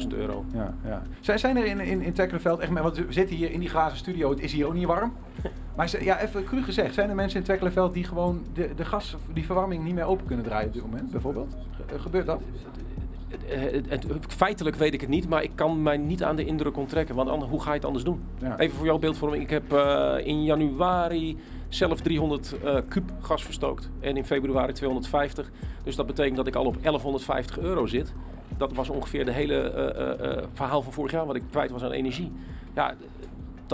21.000 euro. Ja, ja. Zijn, zijn er in, in, in Twekkelenveld echt... Want we zitten hier in die glazen studio. Het is hier ook niet warm. Maar ja, even cru gezegd. Zijn er mensen in Twekkelenveld die gewoon de, de gas, die verwarming niet meer open kunnen draaien op dit moment? Bijvoorbeeld? Ge- Gebeurt dat? Het- feitelijk weet ik het niet, maar ik kan mij niet aan de indruk onttrekken. Want hoe ga je het anders doen? Ja. Even voor jouw beeldvorming. Ik heb eh, in januari zelf 300 eh kuub gas verstookt. En in februari 250. Dus dat betekent dat ik al op 1150 euro zit. Dat was ongeveer de hele eh, eh, eh, verhaal van vorig jaar wat ik kwijt was aan energie. Ja,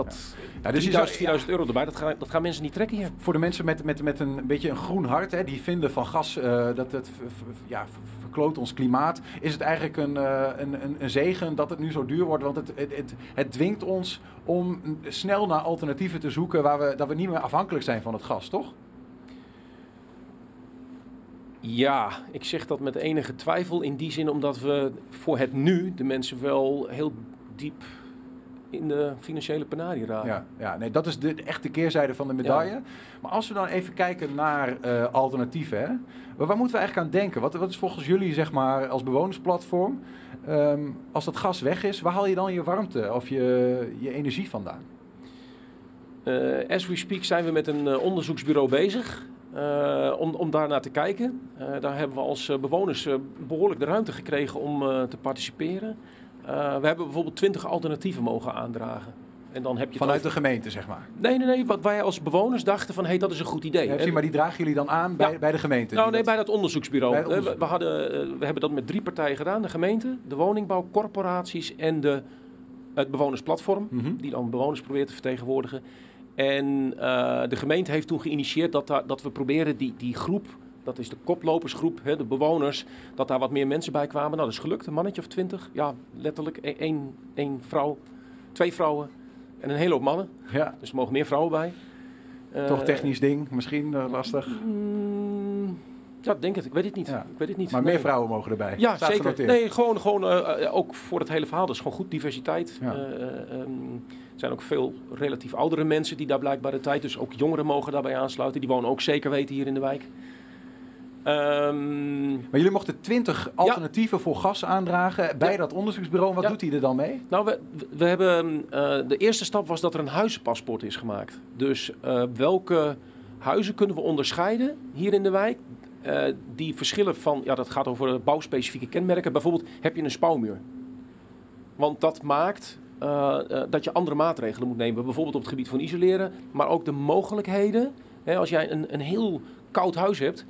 dat Ja, dus je 3000, zou- 4000 euro erbij, dat, gaan dat gaan mensen niet trekken hier. Voor de mensen met, met, met een beetje een groen hart, hè, die vinden van gas eh, dat het v- v- ja, verkloot ons klimaat, is het eigenlijk een, eh, een, een, een zegen dat het nu zo duur wordt. Want het, het, het, het dwingt ons om snel naar alternatieven te zoeken waar we, dat we niet meer afhankelijk zijn van het gas, toch? Ja, ik zeg dat met enige twijfel in die zin omdat we voor het nu de mensen wel heel diep in de financiële penarie raken. Ja, ja nee, dat is de echte keerzijde van de medaille. Maar als we dan even kijken naar eh, alternatieven, hè? Waar, waar moeten we eigenlijk aan denken? Wat, wat is volgens jullie, zeg maar, als bewonersplatform, ehm, als dat gas weg is, waar haal je dan je warmte of je, je energie vandaan? Eh, as we speak zijn we met een eh, onderzoeksbureau bezig om, om daar naar te kijken. Daar hebben we als bewoners eh, behoorlijk de ruimte gekregen om te participeren. Eh, we hebben bijvoorbeeld 20 alternatieven mogen aandragen. En dan heb je Vanuit de gemeente, zeg maar. Nee, nee, nee. Wat wij als bewoners dachten van, hé, hey, dat is een goed idee. Ja, maar die dragen jullie dan aan bij, bij de gemeente? nou, nee, dat- bij dat onderzoeksbureau. Bij Eh, we, hadden, eh, we hebben dat met drie partijen gedaan. De gemeente, de woningbouwcorporaties en de, het bewonersplatform. Mhm. Die dan bewoners probeert te vertegenwoordigen. En de gemeente heeft toen geïnitieerd dat, dat we proberen die, die groep... Dat is de koplopersgroep, hè, de bewoners, dat daar wat meer mensen bij kwamen. Nou, dat is gelukt, een mannetje of twintig. Ja, letterlijk. E- één, één vrouw, twee vrouwen en een hele hoop mannen. Ja, Dus er mogen meer vrouwen bij. toch Eh, technisch ding, misschien eh, lastig. Mm, ja, denk het. Ik weet het niet. Ja. Ik weet het niet. Maar meer vrouwen mogen erbij. Ja, Staat zeker. genoteerd. Nee, gewoon, gewoon eh, ook voor het hele verhaal. Dat is gewoon goed diversiteit. Ja. Eh, eh, ehm, er zijn ook veel relatief oudere mensen die daar blijkbaar de tijd. Dus ook jongeren mogen daarbij aansluiten. Die wonen ook zeker weten hier in de wijk. Ehm, Maar jullie mochten 20 alternatieven voor gas aandragen bij Ja. dat onderzoeksbureau. Wat Ja. doet hij er dan mee? nou, we, we hebben, eh, de eerste stap was dat er een huizenpaspoort is gemaakt. Dus eh, welke huizen kunnen we onderscheiden hier in de wijk? Eh, die verschillen van, ja, dat gaat over bouwspecifieke kenmerken. Bijvoorbeeld, heb je een spouwmuur? Want dat maakt dat je andere maatregelen moet nemen. Bijvoorbeeld op het gebied van isoleren, maar ook de mogelijkheden. Hè, als jij een, een heel koud huis hebt,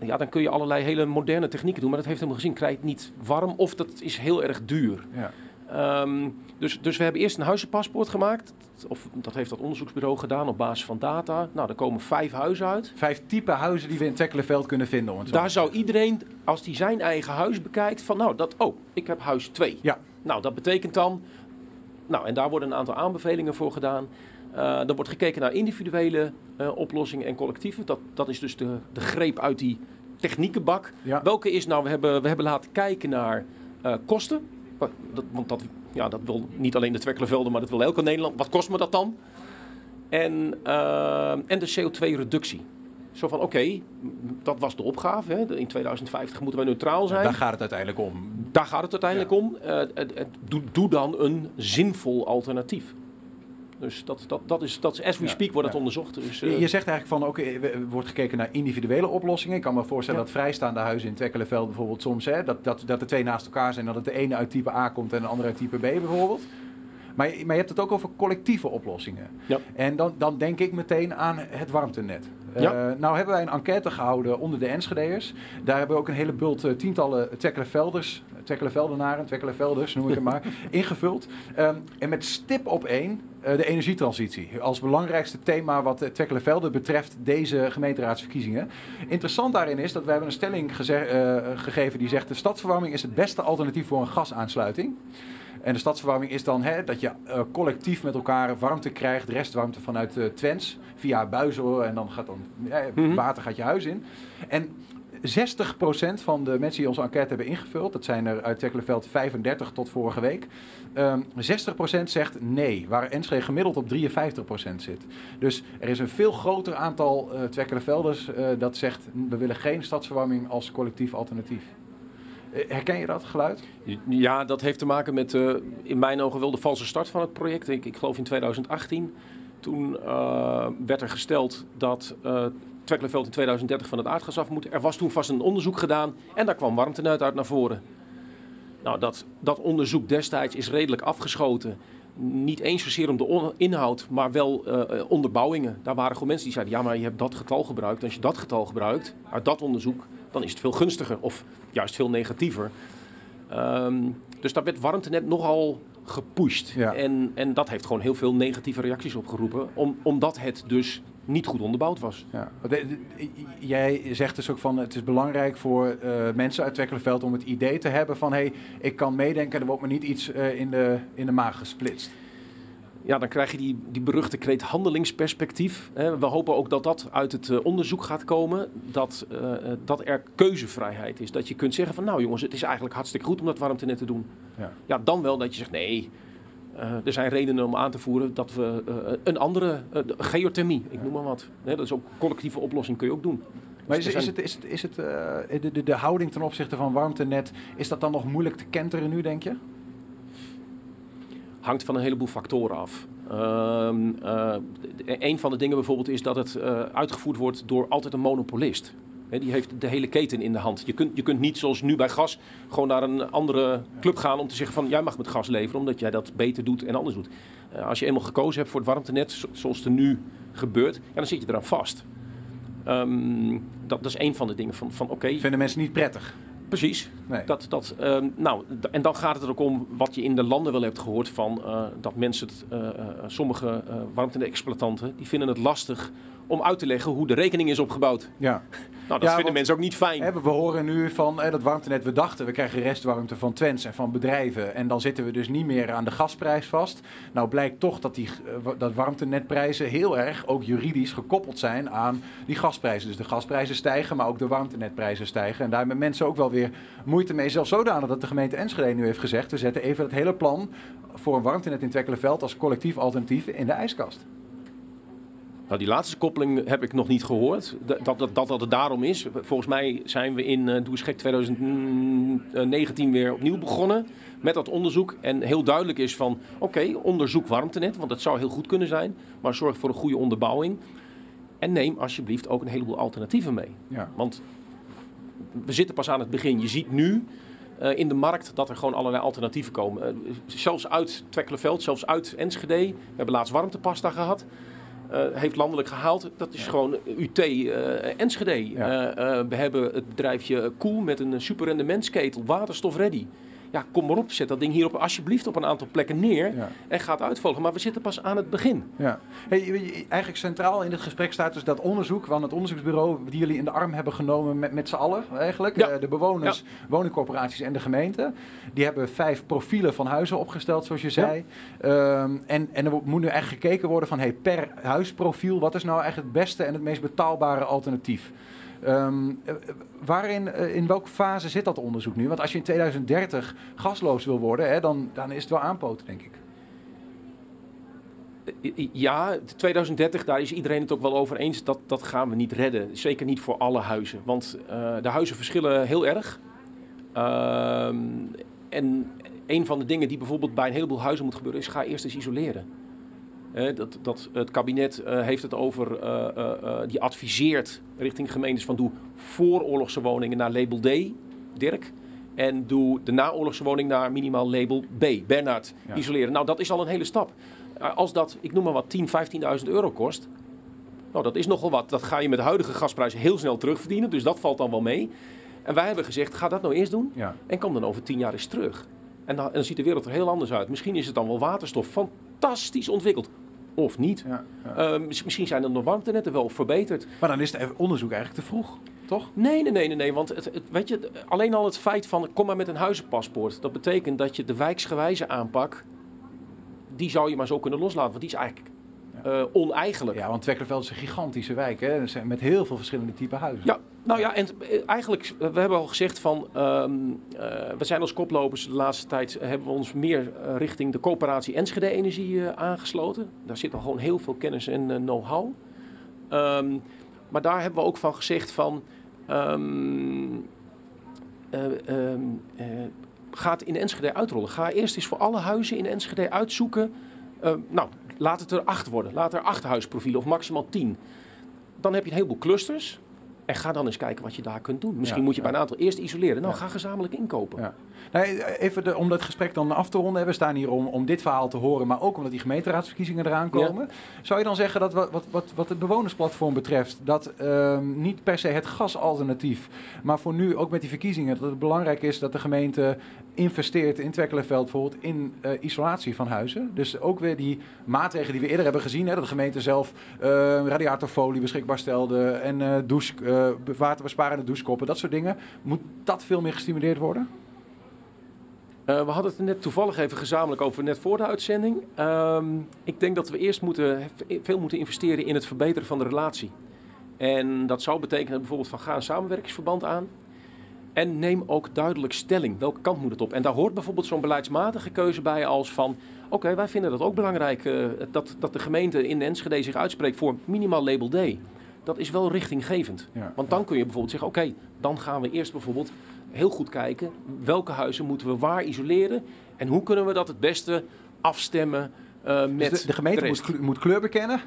ja, dan kun je allerlei hele moderne technieken doen. Maar dat heeft helemaal gezien, krijg je het niet warm of dat is heel erg duur. Ja. Ehm, dus, dus we hebben eerst een huizenpaspoort gemaakt. Of dat heeft dat onderzoeksbureau gedaan op basis van data. Nou, er komen vijf huizen uit. Vijf type huizen die we in Tekkelenveld kunnen vinden. om het zo Daar zou iedereen, als hij zijn eigen huis bekijkt, van nou, dat, oh, ik heb huis 2. Ja. Nou, dat betekent dan, nou, en daar worden een aantal aanbevelingen voor gedaan. Eh er wordt gekeken naar individuele eh, oplossingen en collectieven. Dat, dat is dus de, de greep uit die techniekenbak. Ja. Welke is nou, we hebben, we hebben laten kijken naar eh, kosten. Dat, want dat, ja, dat wil niet alleen de Twekkelenvelden, maar dat wil elke Nederland. Wat kost me dat dan? En, eh, en de CO2-reductie. Zo van, oké, dat was de opgave. Hè. In 2050 moeten wij neutraal zijn. Daar gaat het uiteindelijk om. Daar gaat het uiteindelijk om. Eh, doe, doe dan een zinvol alternatief. Dus dat, dat, dat, is, dat is, as we speak, wordt het onderzocht. Dus, Je, eh, je zegt eigenlijk van, oké, er er wordt gekeken naar individuele oplossingen. Ik kan me voorstellen dat vrijstaande huizen in Twekkelenveld bijvoorbeeld soms, hè, dat, dat, dat er twee naast elkaar zijn, dat het de ene uit type A komt en de andere uit type B bijvoorbeeld. Maar, je- maar je hebt het ook over collectieve oplossingen. Ja. En dan, dan denk ik meteen aan het warmtenet. Ja. Eh, nou hebben wij een enquête gehouden onder de Enschede'ers. Daar hebben we ook een hele bult eh, tientallen Twekkelenvelders, Twekkelenveldenaren, Twekkelenvelders noem ik het maar, ingevuld. Ehm, en met stip op één eh, de energietransitie. Als belangrijkste thema wat uh, Twekkelenvelden betreft deze gemeenteraadsverkiezingen. Interessant daarin is dat we hebben een stelling gegeven die zegt... de stadsverwarming is het beste alternatief voor een gasaansluiting. En de stadsverwarming is dan hè, dat je eh, collectief met elkaar warmte krijgt, restwarmte vanuit eh Twents, via buizen en dan gaat dan eh, Mhm. water gaat je huis in. En 60% van de mensen die onze enquête hebben ingevuld, dat zijn er uit Tekkelenveld 35 tot vorige week, ehm 60% zegt nee, waar Enschede gemiddeld op 53% zit. Dus er is een veel groter aantal uh, Twekkelenvelders uh, dat zegt we willen geen stadsverwarming als collectief alternatief. Uh, herken je dat geluid? Ja, dat heeft te maken met uh, in mijn ogen wel de valse start van het project. Ik, ik geloof in 2018. Toen uh, werd er gesteld dat uh, Twekkelenveld in 2030 van het aardgas af moet. Er was toen vast een onderzoek gedaan en daar kwam warmtenet uit naar voren. Nou, dat, dat onderzoek destijds is redelijk afgeschoten. Niet eens zozeer om de inhoud, maar wel onderbouwingen. Daar waren gewoon mensen die zeiden: ja, maar je hebt dat getal gebruikt. Als je dat getal gebruikt uit dat onderzoek, dan is het veel gunstiger of juist veel negatiever. Um, dus daar werd warmtenet nogal gepusht. Ja. En, en dat heeft gewoon heel veel negatieve reacties opgeroepen, om, omdat het dus niet goed onderbouwd was. Ja. Jij zegt dus ook van het is belangrijk voor uh, mensen uit Twekkelenveld om het idee te hebben van hé, hey, ik kan meedenken, er wordt me niet iets uh, in, de, in de maag gesplitst. Ja, dan krijg je die, die beruchte kreet handelingsperspectief. We hopen ook dat dat uit het uh, onderzoek gaat komen. Dat, uh, dat er keuzevrijheid is. Dat je kunt zeggen van nou jongens, het is eigenlijk hartstikke goed om dat warmtenet te doen. Ja, ja dan wel dat je zegt nee, Eh, er zijn redenen om aan te voeren dat we eh, een andere, eh, de geothermie, ik noem maar wat. Dat is ook collectieve oplossing, kun je ook doen. Maar Dus is, er is het, is het, is het eh, de, de, de houding ten opzichte van warmtenet, is dat dan nog moeilijk te kenteren nu, denk je? Hangt van een heleboel factoren af. Ehm, eh, d- een van de dingen bijvoorbeeld is dat het eh, uitgevoerd wordt door altijd een monopolist. Die heeft de hele keten in de hand. Je kunt, je kunt niet zoals nu bij gas gewoon naar een andere club gaan om te zeggen van jij mag met gas leveren omdat jij dat beter doet en anders doet. Eh, als je eenmaal gekozen hebt voor het warmtenet zo- zoals het er nu gebeurt, ja, dan zit je eraan vast. Ehm, dat, dat is een van de dingen van, van oké, Vinden mensen niet prettig? Precies. Nee. Dat, dat, ehm, nou, en dan gaat het er ook om wat je in de landen wel hebt gehoord van eh, dat mensen, het, eh, eh, sommige warmte-exploitanten, die vinden het lastig om uit te leggen hoe de rekening is opgebouwd. Ja. Nou, dat Ja, vinden mensen ook niet fijn. Hè, we horen nu van hè, dat warmtenet, we dachten we krijgen restwarmte van Twents en van bedrijven. En dan zitten we dus niet meer aan de gasprijs vast. Nou blijkt toch dat die eh, dat warmtenetprijzen heel erg ook juridisch gekoppeld zijn aan die gasprijzen. Dus de gasprijzen stijgen, maar ook de warmtenetprijzen stijgen. En daar hebben mensen ook wel weer moeite mee. Zelfs zodanig dat de gemeente Enschede nu heeft gezegd, we zetten even het hele plan voor een warmtenet in Twekkelenveld als collectief alternatief in de ijskast. Nou, die laatste koppeling heb ik nog niet gehoord. Dat dat, dat, dat, het daarom is. Volgens mij zijn we in uh, Doe gek 2019 weer opnieuw begonnen met dat onderzoek. En heel duidelijk is van, oké, onderzoek warmtenet, want dat zou heel goed kunnen zijn. Maar zorg voor een goede onderbouwing. En neem alsjeblieft ook een heleboel alternatieven mee. Ja. Want we zitten pas aan het begin. Je ziet nu uh, in de markt dat er gewoon allerlei alternatieven komen. Uh, zelfs uit Twekkelenveld, zelfs uit Enschede. We hebben laatst warmtepasta gehad. Uh, heeft landelijk gehaald. Dat is ja. gewoon UT uh, Enschede. Ja. Uh, we hebben het bedrijfje Koel met een super rendementsketel, waterstof ready. Ja, kom maar op, zet dat ding hier op, alsjeblieft op een aantal plekken neer ja. en gaat uitvolgen. Maar we zitten pas aan het begin. Ja. Hey, eigenlijk centraal in dit gesprek staat dus dat onderzoek van het onderzoeksbureau die jullie in de arm hebben genomen met, met z'n allen eigenlijk. Ja. de bewoners, woningcorporaties en de gemeente. Die hebben vijf profielen van huizen opgesteld, zoals je zei. Um, en, en er moet nu eigenlijk gekeken worden van hey, per huisprofiel, wat is nou eigenlijk het beste en het meest betaalbare alternatief? Um, waarin, uh, in welke fase zit dat onderzoek nu? Want als je in 2030 gasloos wil worden, hè, dan, dan is het wel aanpoten, denk ik. Ja, 2030, daar is iedereen het ook wel over eens. Dat, dat gaan we niet redden. Zeker niet voor alle huizen. Want de huizen verschillen heel erg. Uh, en een van de dingen die bijvoorbeeld bij een heleboel huizen moet gebeuren, is ga eerst eens isoleren. Dat, dat, het kabinet uh, heeft het over, uh, die adviseert richting gemeentes van doe vooroorlogse woningen naar label D, Dirk. En doe de naoorlogse woning naar minimaal label B, Bernard, ja. isoleren. Nou, dat is al een hele stap. als dat, ik noem maar wat, 10, 15.000 euro kost, nou, dat is nogal wat. Dat ga je met de huidige gasprijzen heel snel terugverdienen, dus dat valt dan wel mee. En wij hebben gezegd, ga dat nou eerst doen ja. en kom dan over 10 jaar eens terug. En dan, en dan ziet de wereld er heel anders uit. Misschien is het dan wel waterstof, fantastisch ontwikkeld. Of niet. Ja, ja. Uh, misschien zijn er nog warmtenetten wel verbeterd. Maar dan is het onderzoek eigenlijk te vroeg, toch? Nee, nee, nee, nee. nee want het, het, weet je, alleen al het feit van kom maar met een huizenpaspoort. Dat betekent dat je de wijksgewijze aanpak, die zou je maar zo kunnen loslaten. Want die is eigenlijk uh, oneigenlijk. Ja, want Twekkerveld is een gigantische wijk, hè? met heel veel verschillende type huizen. Ja, nou ja, en eigenlijk, we hebben al gezegd van, um, uh, we zijn als koplopers de laatste tijd, hebben we ons meer richting de coöperatie Enschede Energie aangesloten. Daar zit al gewoon heel veel kennis en uh, know-how. Um, maar daar hebben we ook van gezegd van, um, ga het in Enschede uitrollen. Ga eerst eens voor alle huizen in Enschede uitzoeken. nou, laat het er acht worden. Laat er acht huisprofielen of maximaal tien. Dan heb je een heleboel clusters. En ga dan eens kijken wat je daar kunt doen. Misschien ja, moet je bij een aantal eerst isoleren. Nou, ga gezamenlijk inkopen. Ja. Nee, even de, om dat gesprek dan af te ronden. We staan hier om, om dit verhaal te horen, maar ook omdat die gemeenteraadsverkiezingen eraan komen. Zou je dan zeggen dat wat, wat, wat, wat het bewonersplatform betreft, dat ehm, niet per se het gasalternatief, maar voor nu ook met die verkiezingen, dat het belangrijk is dat de gemeente investeert in Twekkelenveld bijvoorbeeld in eh, isolatie van huizen. Dus ook weer die maatregelen die we eerder hebben gezien, hè, dat de gemeente zelf eh, radiatorfolie beschikbaar stelde en eh douche, waterbesparende douchekoppen, dat soort dingen. Moet dat veel meer gestimuleerd worden? We hadden het net toevallig even gezamenlijk over, net voor de uitzending. Um, ik denk dat we eerst moeten, veel moeten investeren in het verbeteren van de relatie. En dat zou betekenen bijvoorbeeld van ga een samenwerkingsverband aan. En neem ook duidelijk stelling. Welke kant moet het op? En daar hoort bijvoorbeeld zo'n beleidsmatige keuze bij als van... Oké, wij vinden dat ook belangrijk eh, dat, dat de gemeente in Enschede zich uitspreekt voor minimaal label D. Dat is wel richtinggevend. Ja. Want dan kun je bijvoorbeeld zeggen, oké, dan gaan we eerst bijvoorbeeld heel goed kijken... welke huizen moeten we waar isoleren en hoe kunnen we dat het beste afstemmen eh, met Dus de, de gemeente de moet, moet kleur bekennen.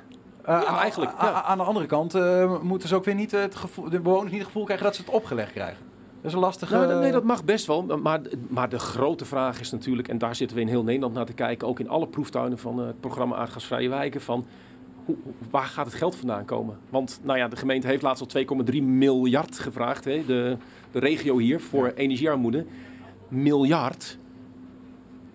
Eh, Ja, eigenlijk, ja. aan de andere kant moeten ze ook weer niet het gevoel, de bewoners niet het gevoel krijgen dat ze het opgelegd krijgen. Dat is een lastige. Nou, nee, dat mag best wel. Maar, maar de grote vraag is natuurlijk, en daar zitten we in heel Nederland naar te kijken, ook in alle proeftuinen van eh, het programma Aardgasvrije Wijken, van hoe- waar gaat het geld vandaan komen? Want nou ja, de gemeente heeft laatst al 2,3 miljard gevraagd, hè, de, de regio hier, voor energiearmoede. Miljard.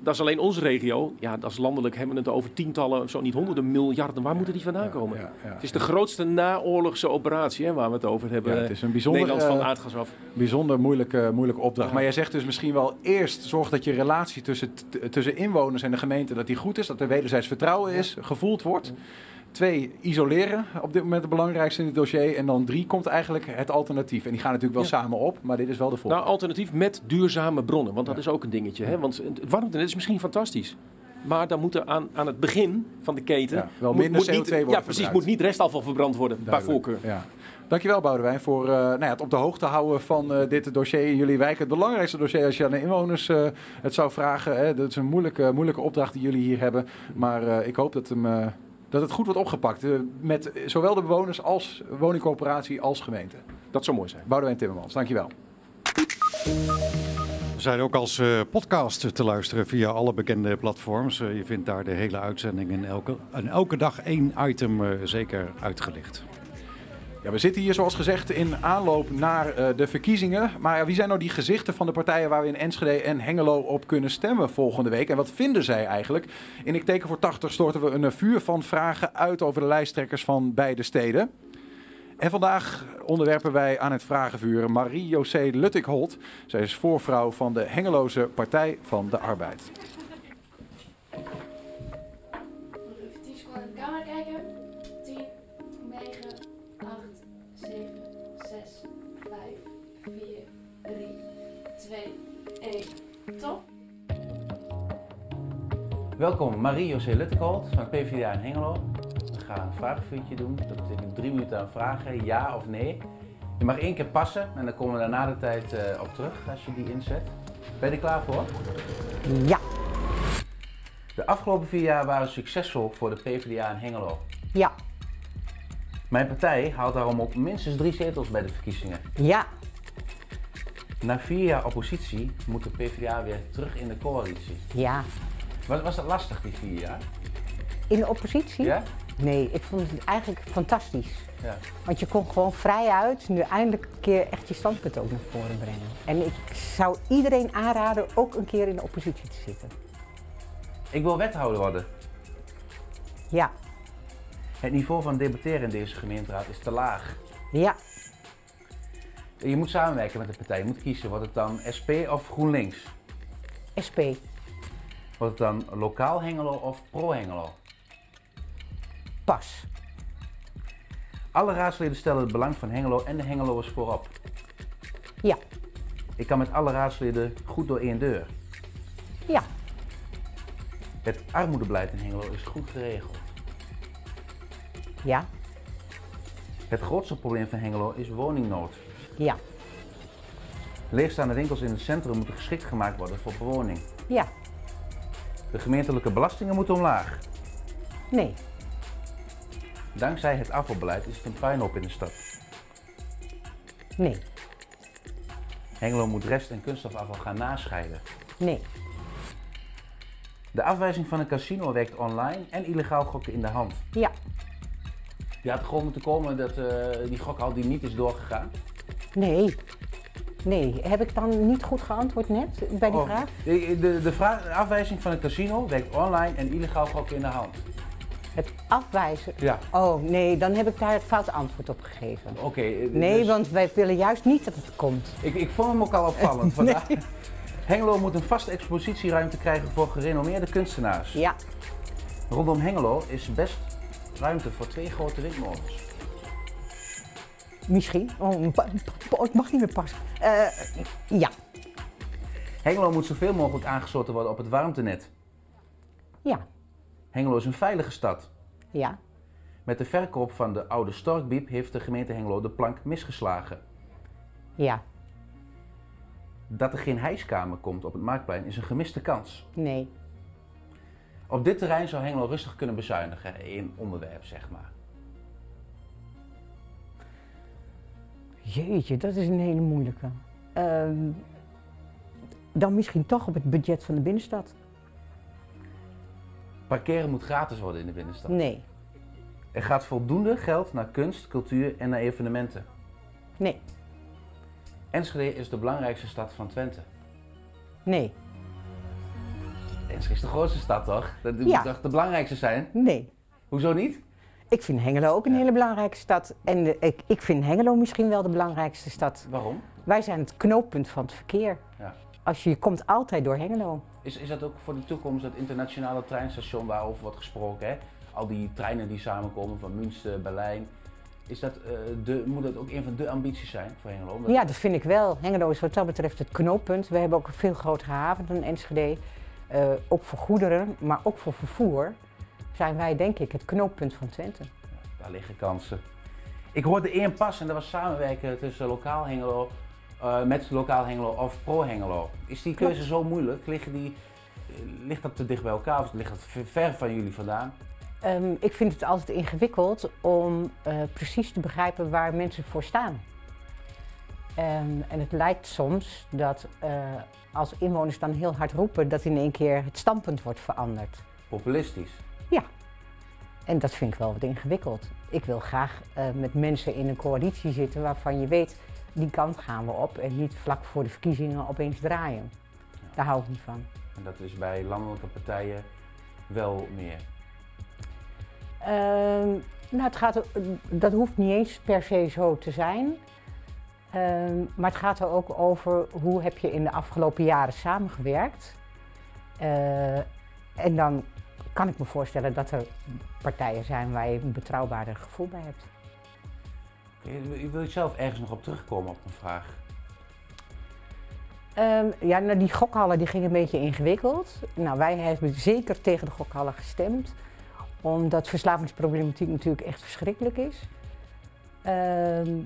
Dat is alleen onze regio. Ja, dat is landelijk hebben we het over tientallen, zo niet honderden miljarden. Waar moeten die vandaan komen? Het is de grootste naoorlogse operatie hè, waar we het over hebben. Ja, het is een bijzonder, Nederland van eh, aardgas af. bijzonder moeilijke, moeilijke opdracht. Maar jij zegt dus misschien wel eerst zorg dat je relatie tussen, tussen inwoners en de gemeente dat die goed is, dat er wederzijds vertrouwen is, gevoeld wordt. Twee, isoleren op dit moment het belangrijkste in het dossier. En dan drie komt eigenlijk het alternatief. En die gaan natuurlijk wel samen op, maar dit is wel de volgende. Nou, alternatief met duurzame bronnen, want dat Ja. is ook een dingetje. Hè? Want het warmtenet is misschien fantastisch. Maar dan moet er aan, aan het begin van de keten... Ja, wel minder moet CO2 niet, worden Ja, precies. verbruikt. Moet niet restafval verbrand worden, bij voorkeur. Ja. Dankjewel Boudewijn voor eh, nou ja, het op de hoogte houden van eh, dit dossier in jullie wijk. Het belangrijkste dossier als je aan de inwoners eh, het zou vragen. Hè. Dat is een moeilijke, moeilijke opdracht die jullie hier hebben. Maar ik hoop dat, hem, dat het goed wordt opgepakt. eh, met zowel de bewoners als woningcorporatie als gemeente. Dat zou mooi zijn. Boudewijn Timmermans, dankjewel. We zijn ook als eh, podcast te luisteren via alle bekende platforms. Eh, je vindt daar de hele uitzending en elke, en elke dag één item eh, zeker uitgelicht. Ja, we zitten hier zoals gezegd in aanloop naar eh, de verkiezingen. Maar wie zijn nou die gezichten van de partijen waar we in Enschede en Hengelo op kunnen stemmen volgende week? En wat vinden zij eigenlijk? In Ik Teken voor 80 storten we een vuur van vragen uit over de lijsttrekkers van beide steden. En vandaag onderwerpen wij aan het vragenvuur Marie-José Luttikholt. Zij is voorvrouw van de Hengeloze Partij van de Arbeid. 2, 1. Top. Welkom, Marie-José Luttekolt van PvdA in Hengelo. We gaan een vraagvuurtje doen. Dat betekent drie minuten aan vragen, ja of nee. Je mag één keer passen en dan komen we daarna de tijd eh, op terug als je die inzet. Ben je er klaar voor? Ja, De afgelopen vier jaar waren succesvol voor de PvdA in Hengelo. ja, Mijn partij haalt daarom ook minstens drie zetels bij de verkiezingen. ja, Na vier jaar oppositie moet de PvdA weer terug in de coalitie. ja. Was, was dat lastig die vier jaar? In de oppositie? Ja? Nee, ik vond het eigenlijk fantastisch. Ja. Want je kon gewoon vrij uit nu eindelijk een keer echt je standpunt ook naar voren brengen. En ik zou iedereen aanraden ook een keer in de oppositie te zitten. Ik wil wethouder worden. Ja, Het niveau van debatteren in deze gemeenteraad is te laag. ja, Je moet samenwerken met de partij. Je moet kiezen. Wordt het dan SP of GroenLinks? SP. Wordt het dan lokaal Hengelo of pro-Hengelo? Pas. Alle raadsleden stellen het belang van Hengelo en de Hengeloers voorop. Ja, Ik kan met alle raadsleden goed door één deur. ja, Het armoedebeleid in Hengelo is goed geregeld. ja, Het grootste probleem van Hengelo is woningnood. Ja, Leegstaande winkels in het centrum moeten geschikt gemaakt worden voor bewoning. ja. De gemeentelijke belastingen moeten omlaag. Nee, Dankzij het afvalbeleid is het een puinhoop in de stad. nee, Hengelo moet rest- en kunststofafval gaan nascheiden. nee, De afwijzing van een casino werkt online en illegaal gokken in de hand. ja, Je had gewoon moeten komen dat eh, die gokhal die niet is doorgegaan. Nee. Nee, heb ik dan niet goed geantwoord net bij die Oh, vraag? De, de, de, vraag, de afwijzing van een casino werkt online en illegaal gokken in de hand. Het afwijzen? Ja. Oh nee, dan heb ik daar het foute antwoord op gegeven. Oké. eh, Nee, dus want wij willen juist niet dat het komt. ik, ik vond hem ook al opvallend. Vandaag. Hengelo moet een vaste expositieruimte krijgen voor gerenommeerde kunstenaars. Ja, Rondom Hengelo is best ruimte voor twee grote windmolens. Misschien. Oh, oh, ik mag niet meer passen. Eh, ja. Hengelo moet zoveel mogelijk aangesloten worden op het warmtenet. Ja. Hengelo is een veilige stad. Ja. Met de verkoop van de oude Storkbiep heeft de gemeente Hengelo de plank misgeslagen. Ja. Dat er geen hijskamer komt op het Marktplein is een gemiste kans. Nee. Op dit terrein zou Hengelo rustig kunnen bezuinigen in onderwerp, zeg maar. Jeetje, dat is een hele moeilijke. Ehm, dan misschien toch op het budget van de binnenstad. Parkeren moet gratis worden in de binnenstad. Nee. Er gaat voldoende geld naar kunst, cultuur en naar evenementen. Nee. Enschede is de belangrijkste stad van Twente. Nee. Enschede is de grootste stad, toch? Dat moet Ja. toch de belangrijkste zijn? Nee. Hoezo niet? Ik vind Hengelo ook een hele belangrijke stad. En de- ik, ik vind Hengelo misschien wel de belangrijkste stad. Waarom? Wij zijn het knooppunt van het verkeer. Ja. Als je, je komt altijd door Hengelo. Is, is dat ook voor de toekomst het internationale treinstation waarover wordt gesproken? Hè? Al die treinen die samenkomen van Münster, Berlijn. Is dat, eh, de, moet dat ook een van de ambities zijn voor Hengelo? Ja, dat vind ik wel. Hengelo is wat dat betreft het knooppunt. We hebben ook een veel grotere haven dan Enschede. Eh, ook voor goederen, maar ook voor vervoer zijn wij denk ik het knooppunt van Twente. Daar liggen kansen. Ik hoorde één pas en dat was samenwerken tussen lokaal Hengelo eh, met lokaal Hengelo of pro Hengelo. Is die keuze Klopt. zo moeilijk? Liggen die, eh, ligt dat te dicht bij elkaar of ligt dat ver- van jullie vandaan? Ehm, ik vind het altijd ingewikkeld om eh, precies te begrijpen waar mensen voor staan. Ehm, en het lijkt soms dat als inwoners dan heel hard roepen, dat in één keer het standpunt wordt veranderd. Populistisch. En dat vind ik wel wat ingewikkeld. Ik wil graag eh, met mensen in een coalitie zitten waarvan je weet, die kant gaan we op en niet vlak voor de verkiezingen opeens draaien. Daar hou ik niet van. En dat is bij landelijke partijen wel meer. Ehm, nou, het gaat, dat hoeft niet eens per se zo te zijn. Ehm, maar het gaat er ook over hoe heb je in de afgelopen jaren samengewerkt. Eh, en dan kan ik me voorstellen dat er partijen zijn waar je een betrouwbaarder gevoel bij hebt. Wil je zelf ergens nog op terugkomen op een vraag? Ehm, ja, nou, die gokhallen die ging een beetje ingewikkeld. Nou, wij hebben zeker tegen de gokhallen gestemd. Omdat verslavingsproblematiek natuurlijk echt verschrikkelijk is. Ehm,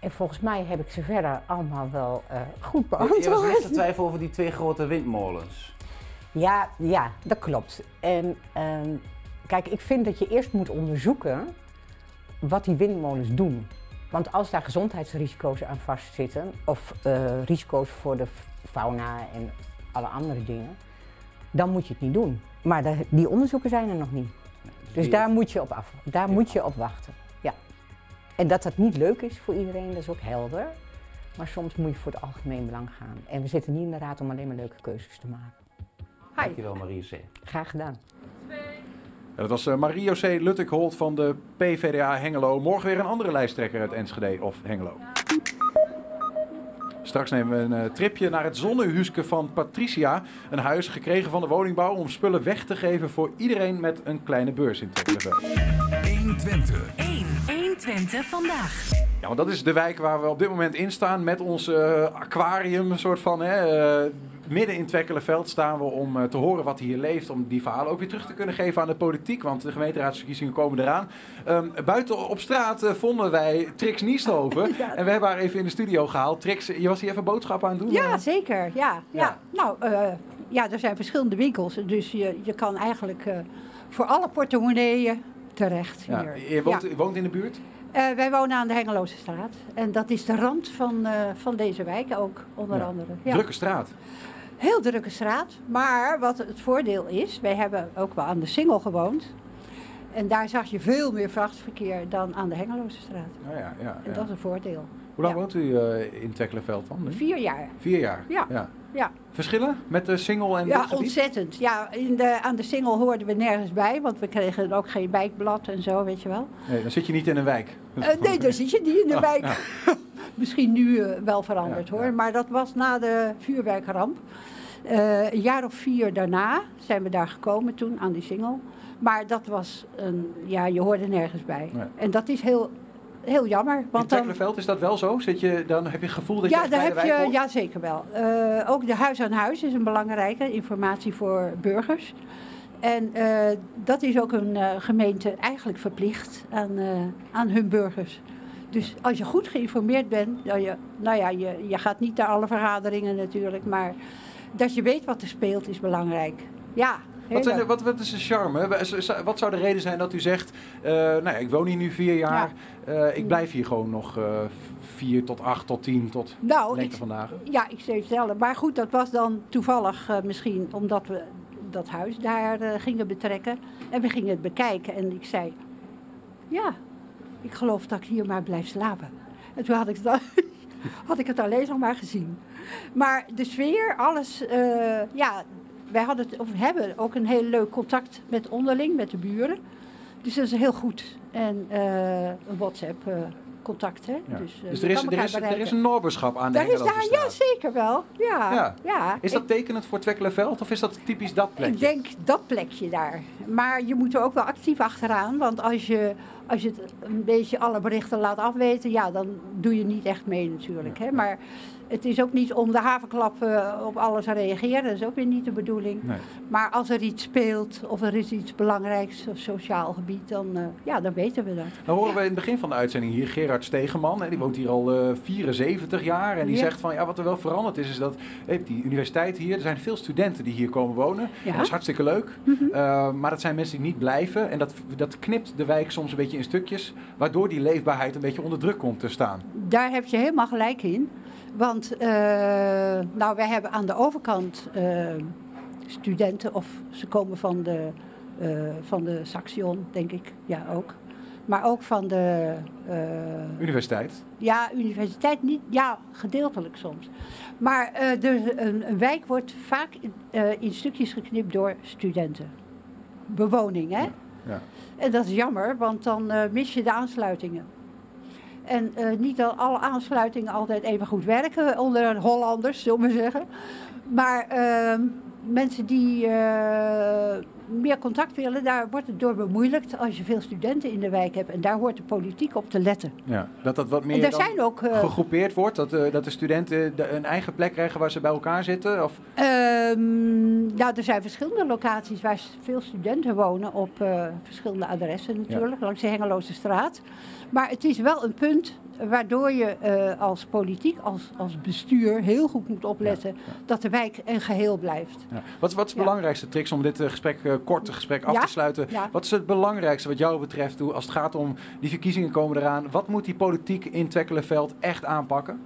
en volgens mij heb ik ze verder allemaal wel eh, goed Je was beantwoord. te twijfel over die twee grote windmolens. Ja, ja, dat klopt. En ehm, kijk, ik vind dat je eerst moet onderzoeken wat die windmolens doen. Want als daar gezondheidsrisico's aan vastzitten, of eh, risico's voor de fauna en alle andere dingen, dan moet je het niet doen. Maar de- die onderzoeken zijn er nog niet. Dus daar moet je op af. Daar moet je op wachten. Ja. En dat dat niet leuk is voor iedereen, dat is ook helder. Maar soms moet je voor het algemeen belang gaan. En we zitten niet in de raad om alleen maar leuke keuzes te maken. Dankjewel Marie C. Graag gedaan. Ja, dat was eh, Mario C. Luttikholt van de PVDA Hengelo. Morgen weer een andere lijsttrekker uit Enschede of Hengelo. Straks nemen we een eh, tripje naar het zonnehuske van Patricia. Een huis gekregen van de woningbouw om spullen weg te geven voor iedereen met een kleine beurs in Twente. 120. 1. 120 vandaag. Ja, want dat is de wijk waar we op dit moment in staan met ons eh, aquarium, een soort van. Hè, eh, midden in Twekkelenveld staan we om eh, te horen wat hier leeft. Om die verhalen ook weer terug te kunnen geven aan de politiek. Want de gemeenteraadsverkiezingen komen eraan. Ehm, buiten op straat eh, vonden wij Trix Niesthoven. En we hebben haar even in de studio gehaald. Trix, je was hier even boodschappen aan het doen? Ja, eh? zeker. Ja, ja. Ja. Nou, ja, er zijn verschillende winkels. Dus je, je kan eigenlijk voor alle portemonneeën terecht hier. Je woont, Ja. je woont in de buurt? Wij wonen aan de Hengeloze straat. En dat is de rand van, van deze wijk ook, onder Ja. andere. Ja. Drukke straat. Heel drukke straat. Maar wat het voordeel is, wij hebben ook wel aan de Singel gewoond. En daar zag je veel meer vrachtverkeer dan aan de Hengeloze straat. Ja, ja, ja, En dat is een voordeel. Hoe lang woont u eh, in Twekkelenveld dan? nu? Vier jaar. Vier jaar? Ja. ja. Verschillen met de single en Ja, ontzettend. Ja, in de, aan de Singel hoorden we nergens bij, want we kregen ook geen wijkblad en zo, weet je wel. Nee, dan zit je niet in een wijk. Eh, nee, daar zit je niet in de Ja, wijk. Misschien nu eh, wel veranderd Ja, hoor, maar dat was na de vuurwerkramp. Eh, een jaar of vier daarna zijn we daar gekomen toen aan die Singel. Maar dat was een, ja, je hoorde nergens bij. Nee. En dat is heel heel jammer. In Want dan, Tekkelenveld is dat wel zo? Zit je, dan heb je het gevoel dat je ja, echt daar heb je, hoort? ja, zeker wel. Eh, ook de huis aan huis is een belangrijke informatie voor burgers. En dat is ook een gemeente eigenlijk verplicht aan, aan hun burgers. Dus als je goed geïnformeerd bent, dan je, nou ja, je, je gaat niet naar alle vergaderingen natuurlijk, maar dat je weet wat er speelt is belangrijk. Ja. Wat, zijn de- wat, wat is de charme? Wat zou de reden zijn dat u zegt, eh, nou ja, ik woon hier nu vier jaar, eh, ik blijf hier gewoon nog eh, vier tot acht tot tien tot Nou, ik-? Ja, ik je vertellen. Maar goed, dat was dan toevallig misschien omdat we dat huis daar gingen betrekken. En we gingen het bekijken. En ik zei, ja, ik geloof dat ik hier maar blijf slapen. En toen had ik, dan, had ik het alleen nog maar gezien. Maar de sfeer, alles, eh, ja, wij hadden het, of hebben ook een heel leuk contact met onderling, met de buren. Dus dat is heel goed. En eh, een WhatsApp eh, contact, hè. Ja. Dus, eh, Dus er is, er, is, er een noorberschap aan de Daar is daar, ja, zeker wel. Ja, Ja. ja. Is dat tekenend voor Twekkelenveld of is dat typisch dat plekje? Ik denk dat plekje daar. Maar je moet er ook wel actief achteraan. Want als je, als je het een beetje alle berichten laat afweten, ja, dan doe je niet echt mee natuurlijk. Hè? Maar het is ook niet om de havenklap eh, op alles te reageren. Dat is ook weer niet de bedoeling. Nee. Maar als er iets speelt of er is iets belangrijks op sociaal gebied, dan, eh, ja, dan weten we dat. Dan horen we in het begin van de uitzending hier Gerard Stegeman. Hè, die woont hier al eh 74 jaar. En die Ja. zegt van ja, wat er wel veranderd is, is dat hey, die universiteit hier, er zijn veel studenten die hier komen wonen. Ja. Mhm. Dat is hartstikke leuk. Eh, maar dat zijn mensen die niet blijven. En dat, dat knipt de wijk soms een beetje in stukjes. Waardoor die leefbaarheid een beetje onder druk komt te staan. Daar heb je helemaal gelijk in. Want eh, nou, wij hebben aan de overkant eh, studenten, of ze komen van de, eh, van de Saxion, denk ik, ja ook. Maar ook van de Universiteit. ja, universiteit niet, ja, gedeeltelijk soms. Maar de, een, een wijk wordt vaak in, in stukjes geknipt door studenten. Bewoning, hè? Ja. En dat is jammer, want dan mis je de aansluitingen. En eh, niet dat alle aansluitingen altijd even goed werken onder Hollanders, zullen we zeggen. Maar ehm, mensen die eh, meer contact willen, daar wordt het door bemoeilijkt als je veel studenten in de wijk hebt. En daar hoort de politiek op te letten. Ja, dat dat wat meer er zijn ook, eh, gegroepeerd wordt. Dat, eh, dat de studenten de- een eigen plek krijgen waar ze bij elkaar zitten. Of, Ehm, nou, er zijn verschillende locaties waar veel studenten wonen op eh, verschillende adressen natuurlijk, langs de Hengeloze straat. Maar het is wel een punt waardoor je als politiek, als, als bestuur heel goed moet opletten dat de wijk een geheel blijft. ja. Wat, wat is de belangrijkste tricks om dit gesprek, korte gesprek af Ja, te sluiten? ja. Wat is het belangrijkste wat jou betreft als het gaat om die verkiezingen komen eraan? Wat moet die politiek in Twekkelenveld echt aanpakken?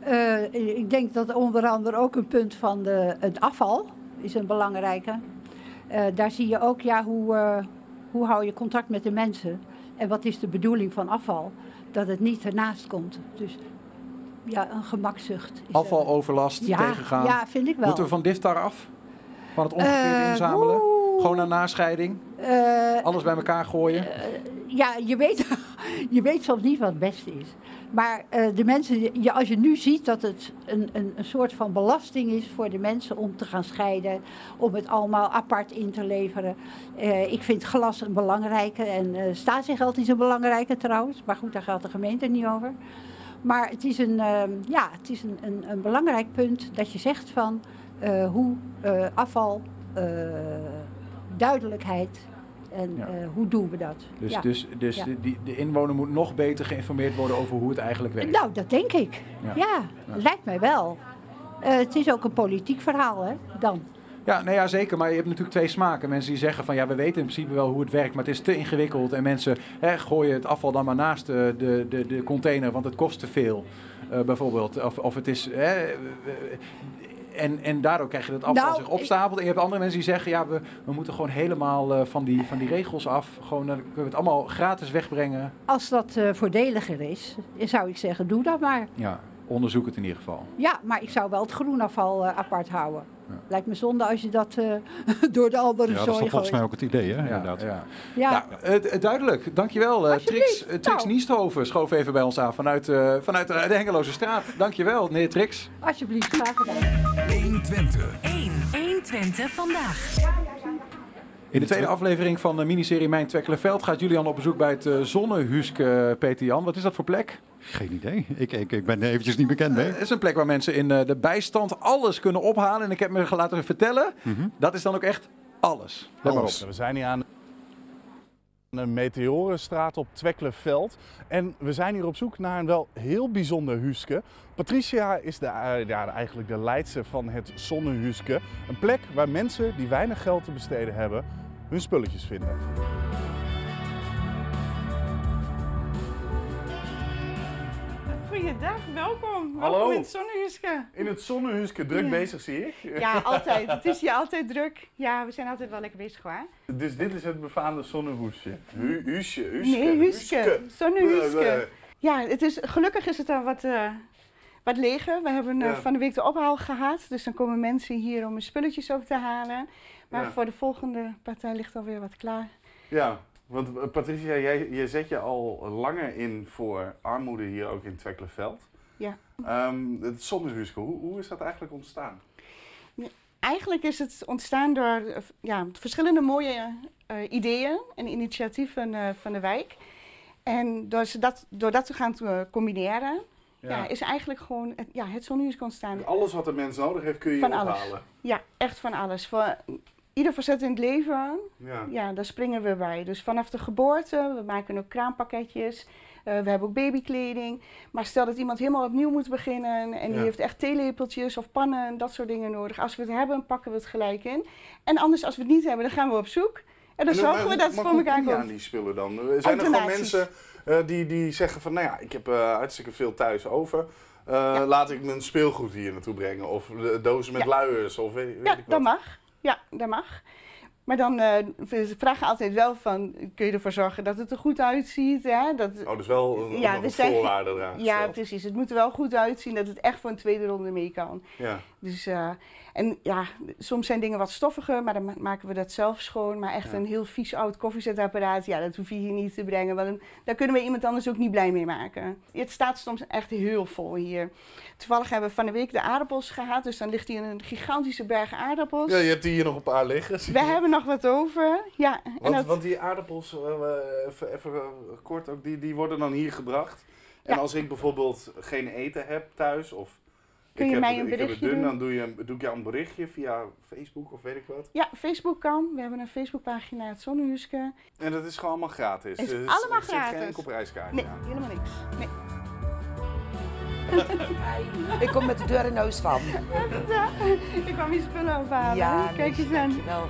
Eh, ik denk dat onder andere ook een punt van de, het afval is een belangrijke. Eh, daar zie je ook ja, hoe, eh, hoe hou je contact met de mensen en wat is de bedoeling van afval. Dat het niet ernaast komt. Dus ja, een gemakzucht. er. Afvaloverlast Ja, tegengaan. ja, vind ik wel. Moeten we van Diftar af? Van het omgekeerde inzamelen? Gewoon naar nascheiding? Eh, Alles bij elkaar gooien? ja, je weet, je weet soms niet wat het beste is. Maar eh, de mensen, ja, als je nu ziet dat het een, een, een soort van belasting is voor de mensen om te gaan scheiden, om het allemaal apart in te leveren. Eh, ik vind glas een belangrijke en eh statiegeld is een belangrijke trouwens. Maar goed, daar gaat de gemeente niet over. Maar het is een, eh, ja, het is een, een, een belangrijk punt dat je zegt van eh, hoe eh, afval, eh, duidelijkheid en eh, hoe doen we dat. Dus, Ja. dus, dus Ja. de, de inwoner moet nog beter geïnformeerd worden over hoe het eigenlijk werkt. Nou, dat denk ik. Ja. Lijkt mij wel. Eh, het is ook een politiek verhaal, hè, dan. Ja, nou ja, zeker. Maar je hebt natuurlijk twee smaken. Mensen die zeggen van ja, we weten in principe wel hoe het werkt, maar het is te ingewikkeld. En mensen hè, gooien het afval dan maar naast de, de, de, de container, want het kost te veel. eh, bijvoorbeeld. Of, of het is. Hè, eh, en, en daardoor krijg je dat afval Nou, zich opstapelt. En je hebt andere mensen die zeggen: ja, we, we moeten gewoon helemaal eh, van, die, van die regels af. Gewoon, dan kunnen we het allemaal gratis wegbrengen. Als dat eh, voordeliger is, zou ik zeggen, doe dat maar. Ja, onderzoek het in ieder geval. Ja, maar ik zou wel het groenafval eh, apart houden. Lijkt me zonde als je dat eh, door de andere Ja, dat is volgens mij ook het idee, hè? Ja, Inderdaad. ja. Ja. Nou, duidelijk. Dankjewel. eh Trix, Trix Niesthoven schoof even bij ons aan vanuit, eh, vanuit de, de Hengeloze straat. Dankjewel, meneer Trix. Alsjeblieft, graag gedaan. 120. 1. 120 vandaag. In de tweede aflevering van de miniserie Mijn Twekkelenveld gaat Julian op bezoek bij het uh, Zonnehuske, Peter Jan. Wat is dat voor plek? Geen idee. Ik, ik, ik ben eventjes niet bekend mee. Het is een plek waar mensen in uh, de bijstand alles kunnen ophalen. En ik heb me laten vertellen, mm -hmm. dat is dan ook echt alles. Let alles. We zijn hier aan een meteorenstraat op Twekkelenveld. En we zijn hier op zoek naar een wel heel bijzonder huske. Patricia is de, uh, ja, eigenlijk de leidster van het Zonnehuske. Een plek waar mensen die weinig geld te besteden hebben hun spulletjes vinden. Goeiedag, welkom. Hallo. Welkom in het Zonnehuske. In het Zonnehuske, druk Ja. bezig zie ik. Ja, altijd. Het is hier altijd druk. Ja, we zijn altijd wel lekker bezig hoor. Dus dit is het befaamde zonnehoesje. Hu huusje, huske. Nee, Huske. Zonnehuske. Eh, eh, Ja, het is, gelukkig is het al wat, eh, wat leger. We hebben eh, Ja. van de week de ophaal gehad. Dus dan komen mensen hier om hun spulletjes op te halen. Maar Ja. voor de volgende partij ligt alweer wat klaar. Ja, want eh, Patricia, jij, je zet je al langer in voor armoede hier ook in Twekkelenveld. Ja. Ehm, het zonnehuske, hoe, hoe is dat eigenlijk ontstaan? Eigenlijk is het ontstaan door eh, ja, verschillende mooie eh, ideeën en initiatieven van de wijk. En door, ze dat, door dat te gaan combineren, Ja. ja. is eigenlijk gewoon het, ja, het ontstaan. Alles wat een mens nodig heeft kun je Van alles. Ja, echt van alles. Voor ieder facet in het leven, Ja. ja, daar springen we bij. Dus vanaf de geboorte, we maken ook kraampakketjes. eh, we hebben ook babykleding. Maar stel dat iemand helemaal opnieuw moet beginnen en die Ja. heeft echt theelepeltjes of pannen, dat soort dingen nodig. Als we het hebben, pakken we het gelijk in. En anders, als we het niet hebben, dan gaan we op zoek. En dan En zorgen maar- we dat het voor elkaar aan komt. die spullen dan? Zijn er gewoon mensen eh, die, die zeggen van, nou ja, ik heb eh, hartstikke veel thuis over. Eh, Laat ik mijn speelgoed hier naartoe brengen. Of dozen met Ja. luiers, of weet, weet Ja, ik wat. dat mag. Ja, dat mag. Maar dan eh, we vragen altijd wel van, kun je ervoor zorgen dat het er goed uitziet? Hè? Dat, Oh, dus wel een, Ja, een voorwaarde eraan Ja, precies. Het moet er wel goed uitzien dat het echt voor een tweede ronde mee kan. Ja. Dus, eh, en ja, soms zijn dingen wat stoffiger, maar dan ma- maken we dat zelf schoon. Maar echt Ja. een heel vies oud koffiezetapparaat, ja, dat hoef je hier niet te brengen. Want daar kunnen we iemand anders ook niet blij mee maken. Het staat soms echt heel vol hier. Toevallig hebben we van de week de aardappels gehad, dus dan ligt hier een gigantische berg aardappels. ja, je hebt die hier nog een paar liggen. We hebben nog wat over, ja. En Want, dat- want die aardappels, eh, even, even eh, kort ook, die, die worden dan hier gebracht. En Ja. als ik bijvoorbeeld geen eten heb thuis, of Kun je mij het- een ik heb het berichtje dun, doen? dan doe, je, een- doe ik jou een berichtje via Facebook of weet ik wat. Ja, Facebook kan. We hebben een Facebookpagina, het Zonnehuske. En dat is gewoon allemaal gratis. Is Dus allemaal er zit geen gratis. enkel prijskaartje Nee, aan. helemaal niks. Nee. Ik kom met de deur in huis van. Ik kwam je spullen ophalen. Ja, kijk eens aan. dankjewel.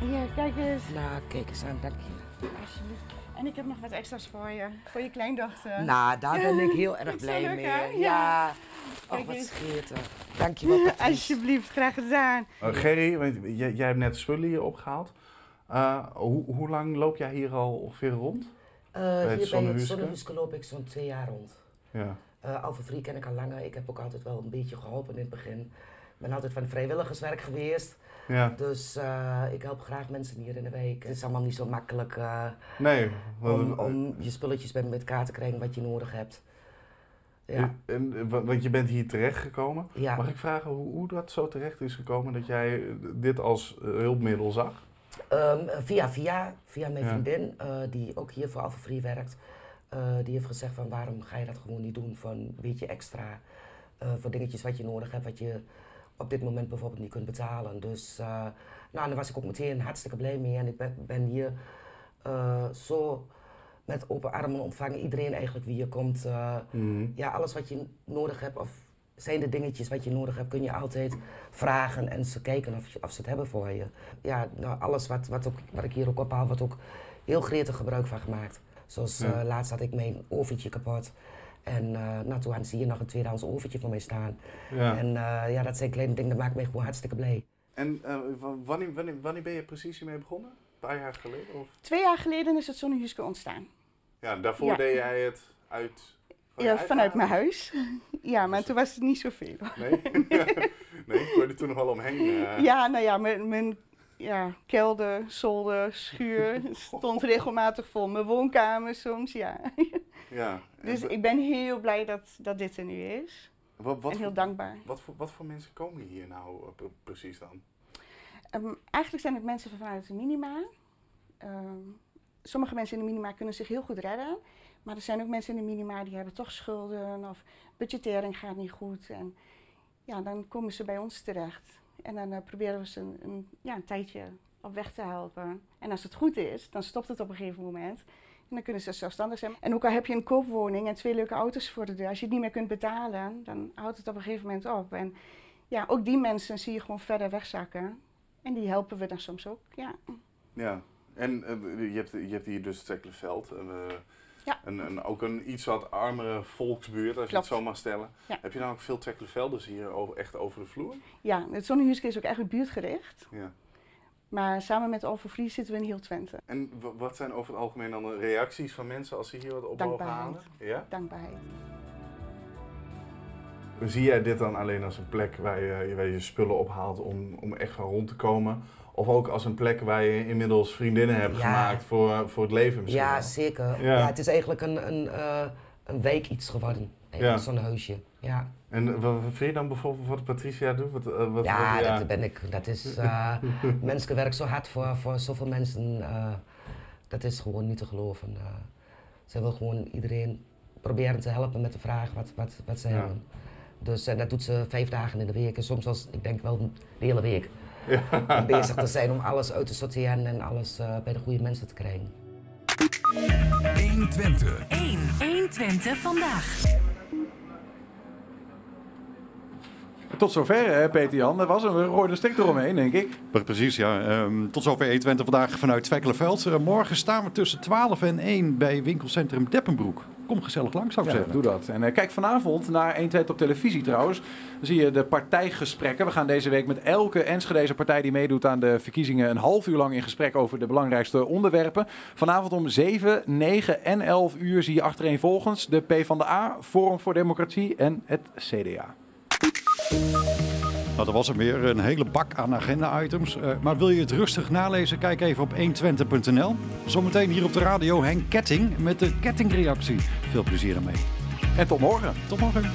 Ja, kijk eens. Nou, kijk eens aan, dank je. Alsjeblieft. En ik heb nog wat extra's voor je. Voor je kleindochter. Nou, daar ben ik heel erg blij dat leuk, mee. hè? Ja. Ja. Kijk wat eens. scheerte. Dankjewel, Patrice. Alsjeblieft, graag gedaan. Uh, Gerry, want jij, jij hebt net spullen hier opgehaald. Uh, hoe, hoe lang loop jij hier al ongeveer rond? Eh, Bij het hier bij het Zonnehuske? Zonnehuske loop ik zo'n twee jaar rond. Ja. Uh, Alpha Free ken ik al langer. Ik heb ook altijd wel een beetje geholpen in het begin. Ik ben altijd van vrijwilligerswerk geweest. Ja. Dus uh, ik help graag mensen hier in de week. Het is allemaal niet zo makkelijk uh, nee, om, om je spulletjes bij elkaar te krijgen wat je nodig hebt. Ja. En, want je bent hier terechtgekomen. Ja. Mag ik vragen hoe, hoe dat zo terecht is gekomen dat jij dit als hulpmiddel zag? Um, via via, via mijn Ja. vriendin, uh, die ook hier voor Alpha Free werkt. Uh, die heeft gezegd van waarom ga je dat gewoon niet doen voor een beetje extra. Uh, voor dingetjes wat je nodig hebt, wat je op dit moment bijvoorbeeld niet kunt betalen. Dus uh, nou, daar was ik ook meteen hartstikke blij mee. En ik ben, ben hier uh, zo met open armen ontvangen. Iedereen eigenlijk wie hier komt. Uh, Mhm. Ja, alles wat je nodig hebt of zijn de dingetjes wat je nodig hebt, kun je altijd vragen en ze kijken of, je, of ze het hebben voor je. Ja, nou, alles wat, wat, ook, wat ik hier ook ophaal, wordt ook heel gretig gebruik van gemaakt. Zoals Ja. laatst had ik mijn oventje kapot. En uh, nou, toen zie je nog een tweedehands oventje voor mij staan. Ja. En uh, ja, dat zijn kleine dingen, dat maakt mij gewoon hartstikke blij. En uh, wanneer, wanneer, wanneer ben je precies hiermee begonnen? Een paar jaar geleden? Of? Twee jaar geleden is het Zonnehuske ontstaan. Ja, daarvoor Ja. deed jij het uit... van Ja, vanuit mijn huis. Ja, maar toen was het niet zoveel. Nee? nee, ik hoorde toen nog wel omheen. uh, Ja, nou ja, mijn, mijn ja, kelder, zolder, schuur stond regelmatig vol. Mijn woonkamer soms, ja. Ja. Dus ik ben heel blij dat, dat dit er nu is. Wat, wat en heel voor- dankbaar. Wat voor, wat voor mensen komen hier nou eh, pre- precies dan? Ehm, eigenlijk zijn het mensen vanuit de minima. Ehm, sommige mensen in de minima kunnen zich heel goed redden. Maar er zijn ook mensen in de minima die hebben toch schulden of budgettering gaat niet goed. En ja, dan komen ze bij ons terecht. En dan eh, proberen we ze een, ja, een tijdje op weg te helpen. En als het goed is, dan stopt het op een gegeven moment. En dan kunnen ze zelfstandig zijn. En ook al heb je een koopwoning en twee leuke auto's voor de deur, als je het niet meer kunt betalen, dan houdt het op een gegeven moment op. En ja, ook die mensen zie je gewoon verder wegzakken. En die helpen we dan soms ook, ja. Ja, en eh, je, hebt, je hebt hier dus Tekkelenveld. Uh, ja. een, een, ook een iets wat armere volksbuurt, als je het zo mag stellen. Ja. Heb je nou ook veel Tekkelenvelders hier over, echt over de vloer? Ja, het Zonnehuiske is ook echt buurtgericht. Ja. Maar samen met Overvlies zitten we in heel Twente. En wat zijn over het algemeen dan de reacties van mensen als ze hier wat op mogen halen? Ja? Dankbaarheid. Zie jij dit dan alleen als een plek waar je, waar je spullen ophaalt om, om echt van rond te komen? Of ook als een plek waar je inmiddels vriendinnen hebt Ja. gemaakt voor, voor het leven misschien Ja, wel? zeker. Ja. Ja. het is eigenlijk een, een, eh, een wijk iets geworden. Ja. Zo'n huisje. Ja, En wat, wat vind je dan bijvoorbeeld wat Patricia doet? Wat, eh, wat, ja, dat ben ik. Dat is, eh mensen werken zo hard voor, voor zoveel mensen. eh, dat is gewoon niet te geloven. eh. ze wil gewoon iedereen proberen te helpen met de vraag wat, wat, wat ze hebben. Dus eh, dat doet ze vijf dagen in de week. En soms als, ik denk wel de hele week. Ja. Om bezig te zijn om alles uit te sorteren en alles eh, bij de goede mensen te krijgen. 120. 1. 120 vandaag. Tot zover, hè, Peter Jan. Dat was gooien er stik eromheen, denk ik. Pre- Precies, ja. Ehm, tot zover E20 vandaag vanuit Twekkelenveld. Morgen staan we tussen 12 en 1 bij winkelcentrum Deppenbroek. Kom gezellig langs, zou ik Ja, zeggen. doe dat. En eh, kijk vanavond naar 1 2 op televisie trouwens. Dan zie je de partijgesprekken. We gaan deze week met elke Enschedeze partij die meedoet aan de verkiezingen... een half uur lang in gesprek over de belangrijkste onderwerpen. Vanavond om 7, 9 en 11 uur zie je achtereenvolgens... de PvdA, Forum voor Democratie en het CDA. Nou, dat was er weer een hele bak aan agenda-items. Eh, maar wil je het rustig nalezen? Kijk even op 120.nl. Zometeen hier op de radio Henk Ketting met de kettingreactie. Veel plezier ermee. En tot morgen. Tot morgen.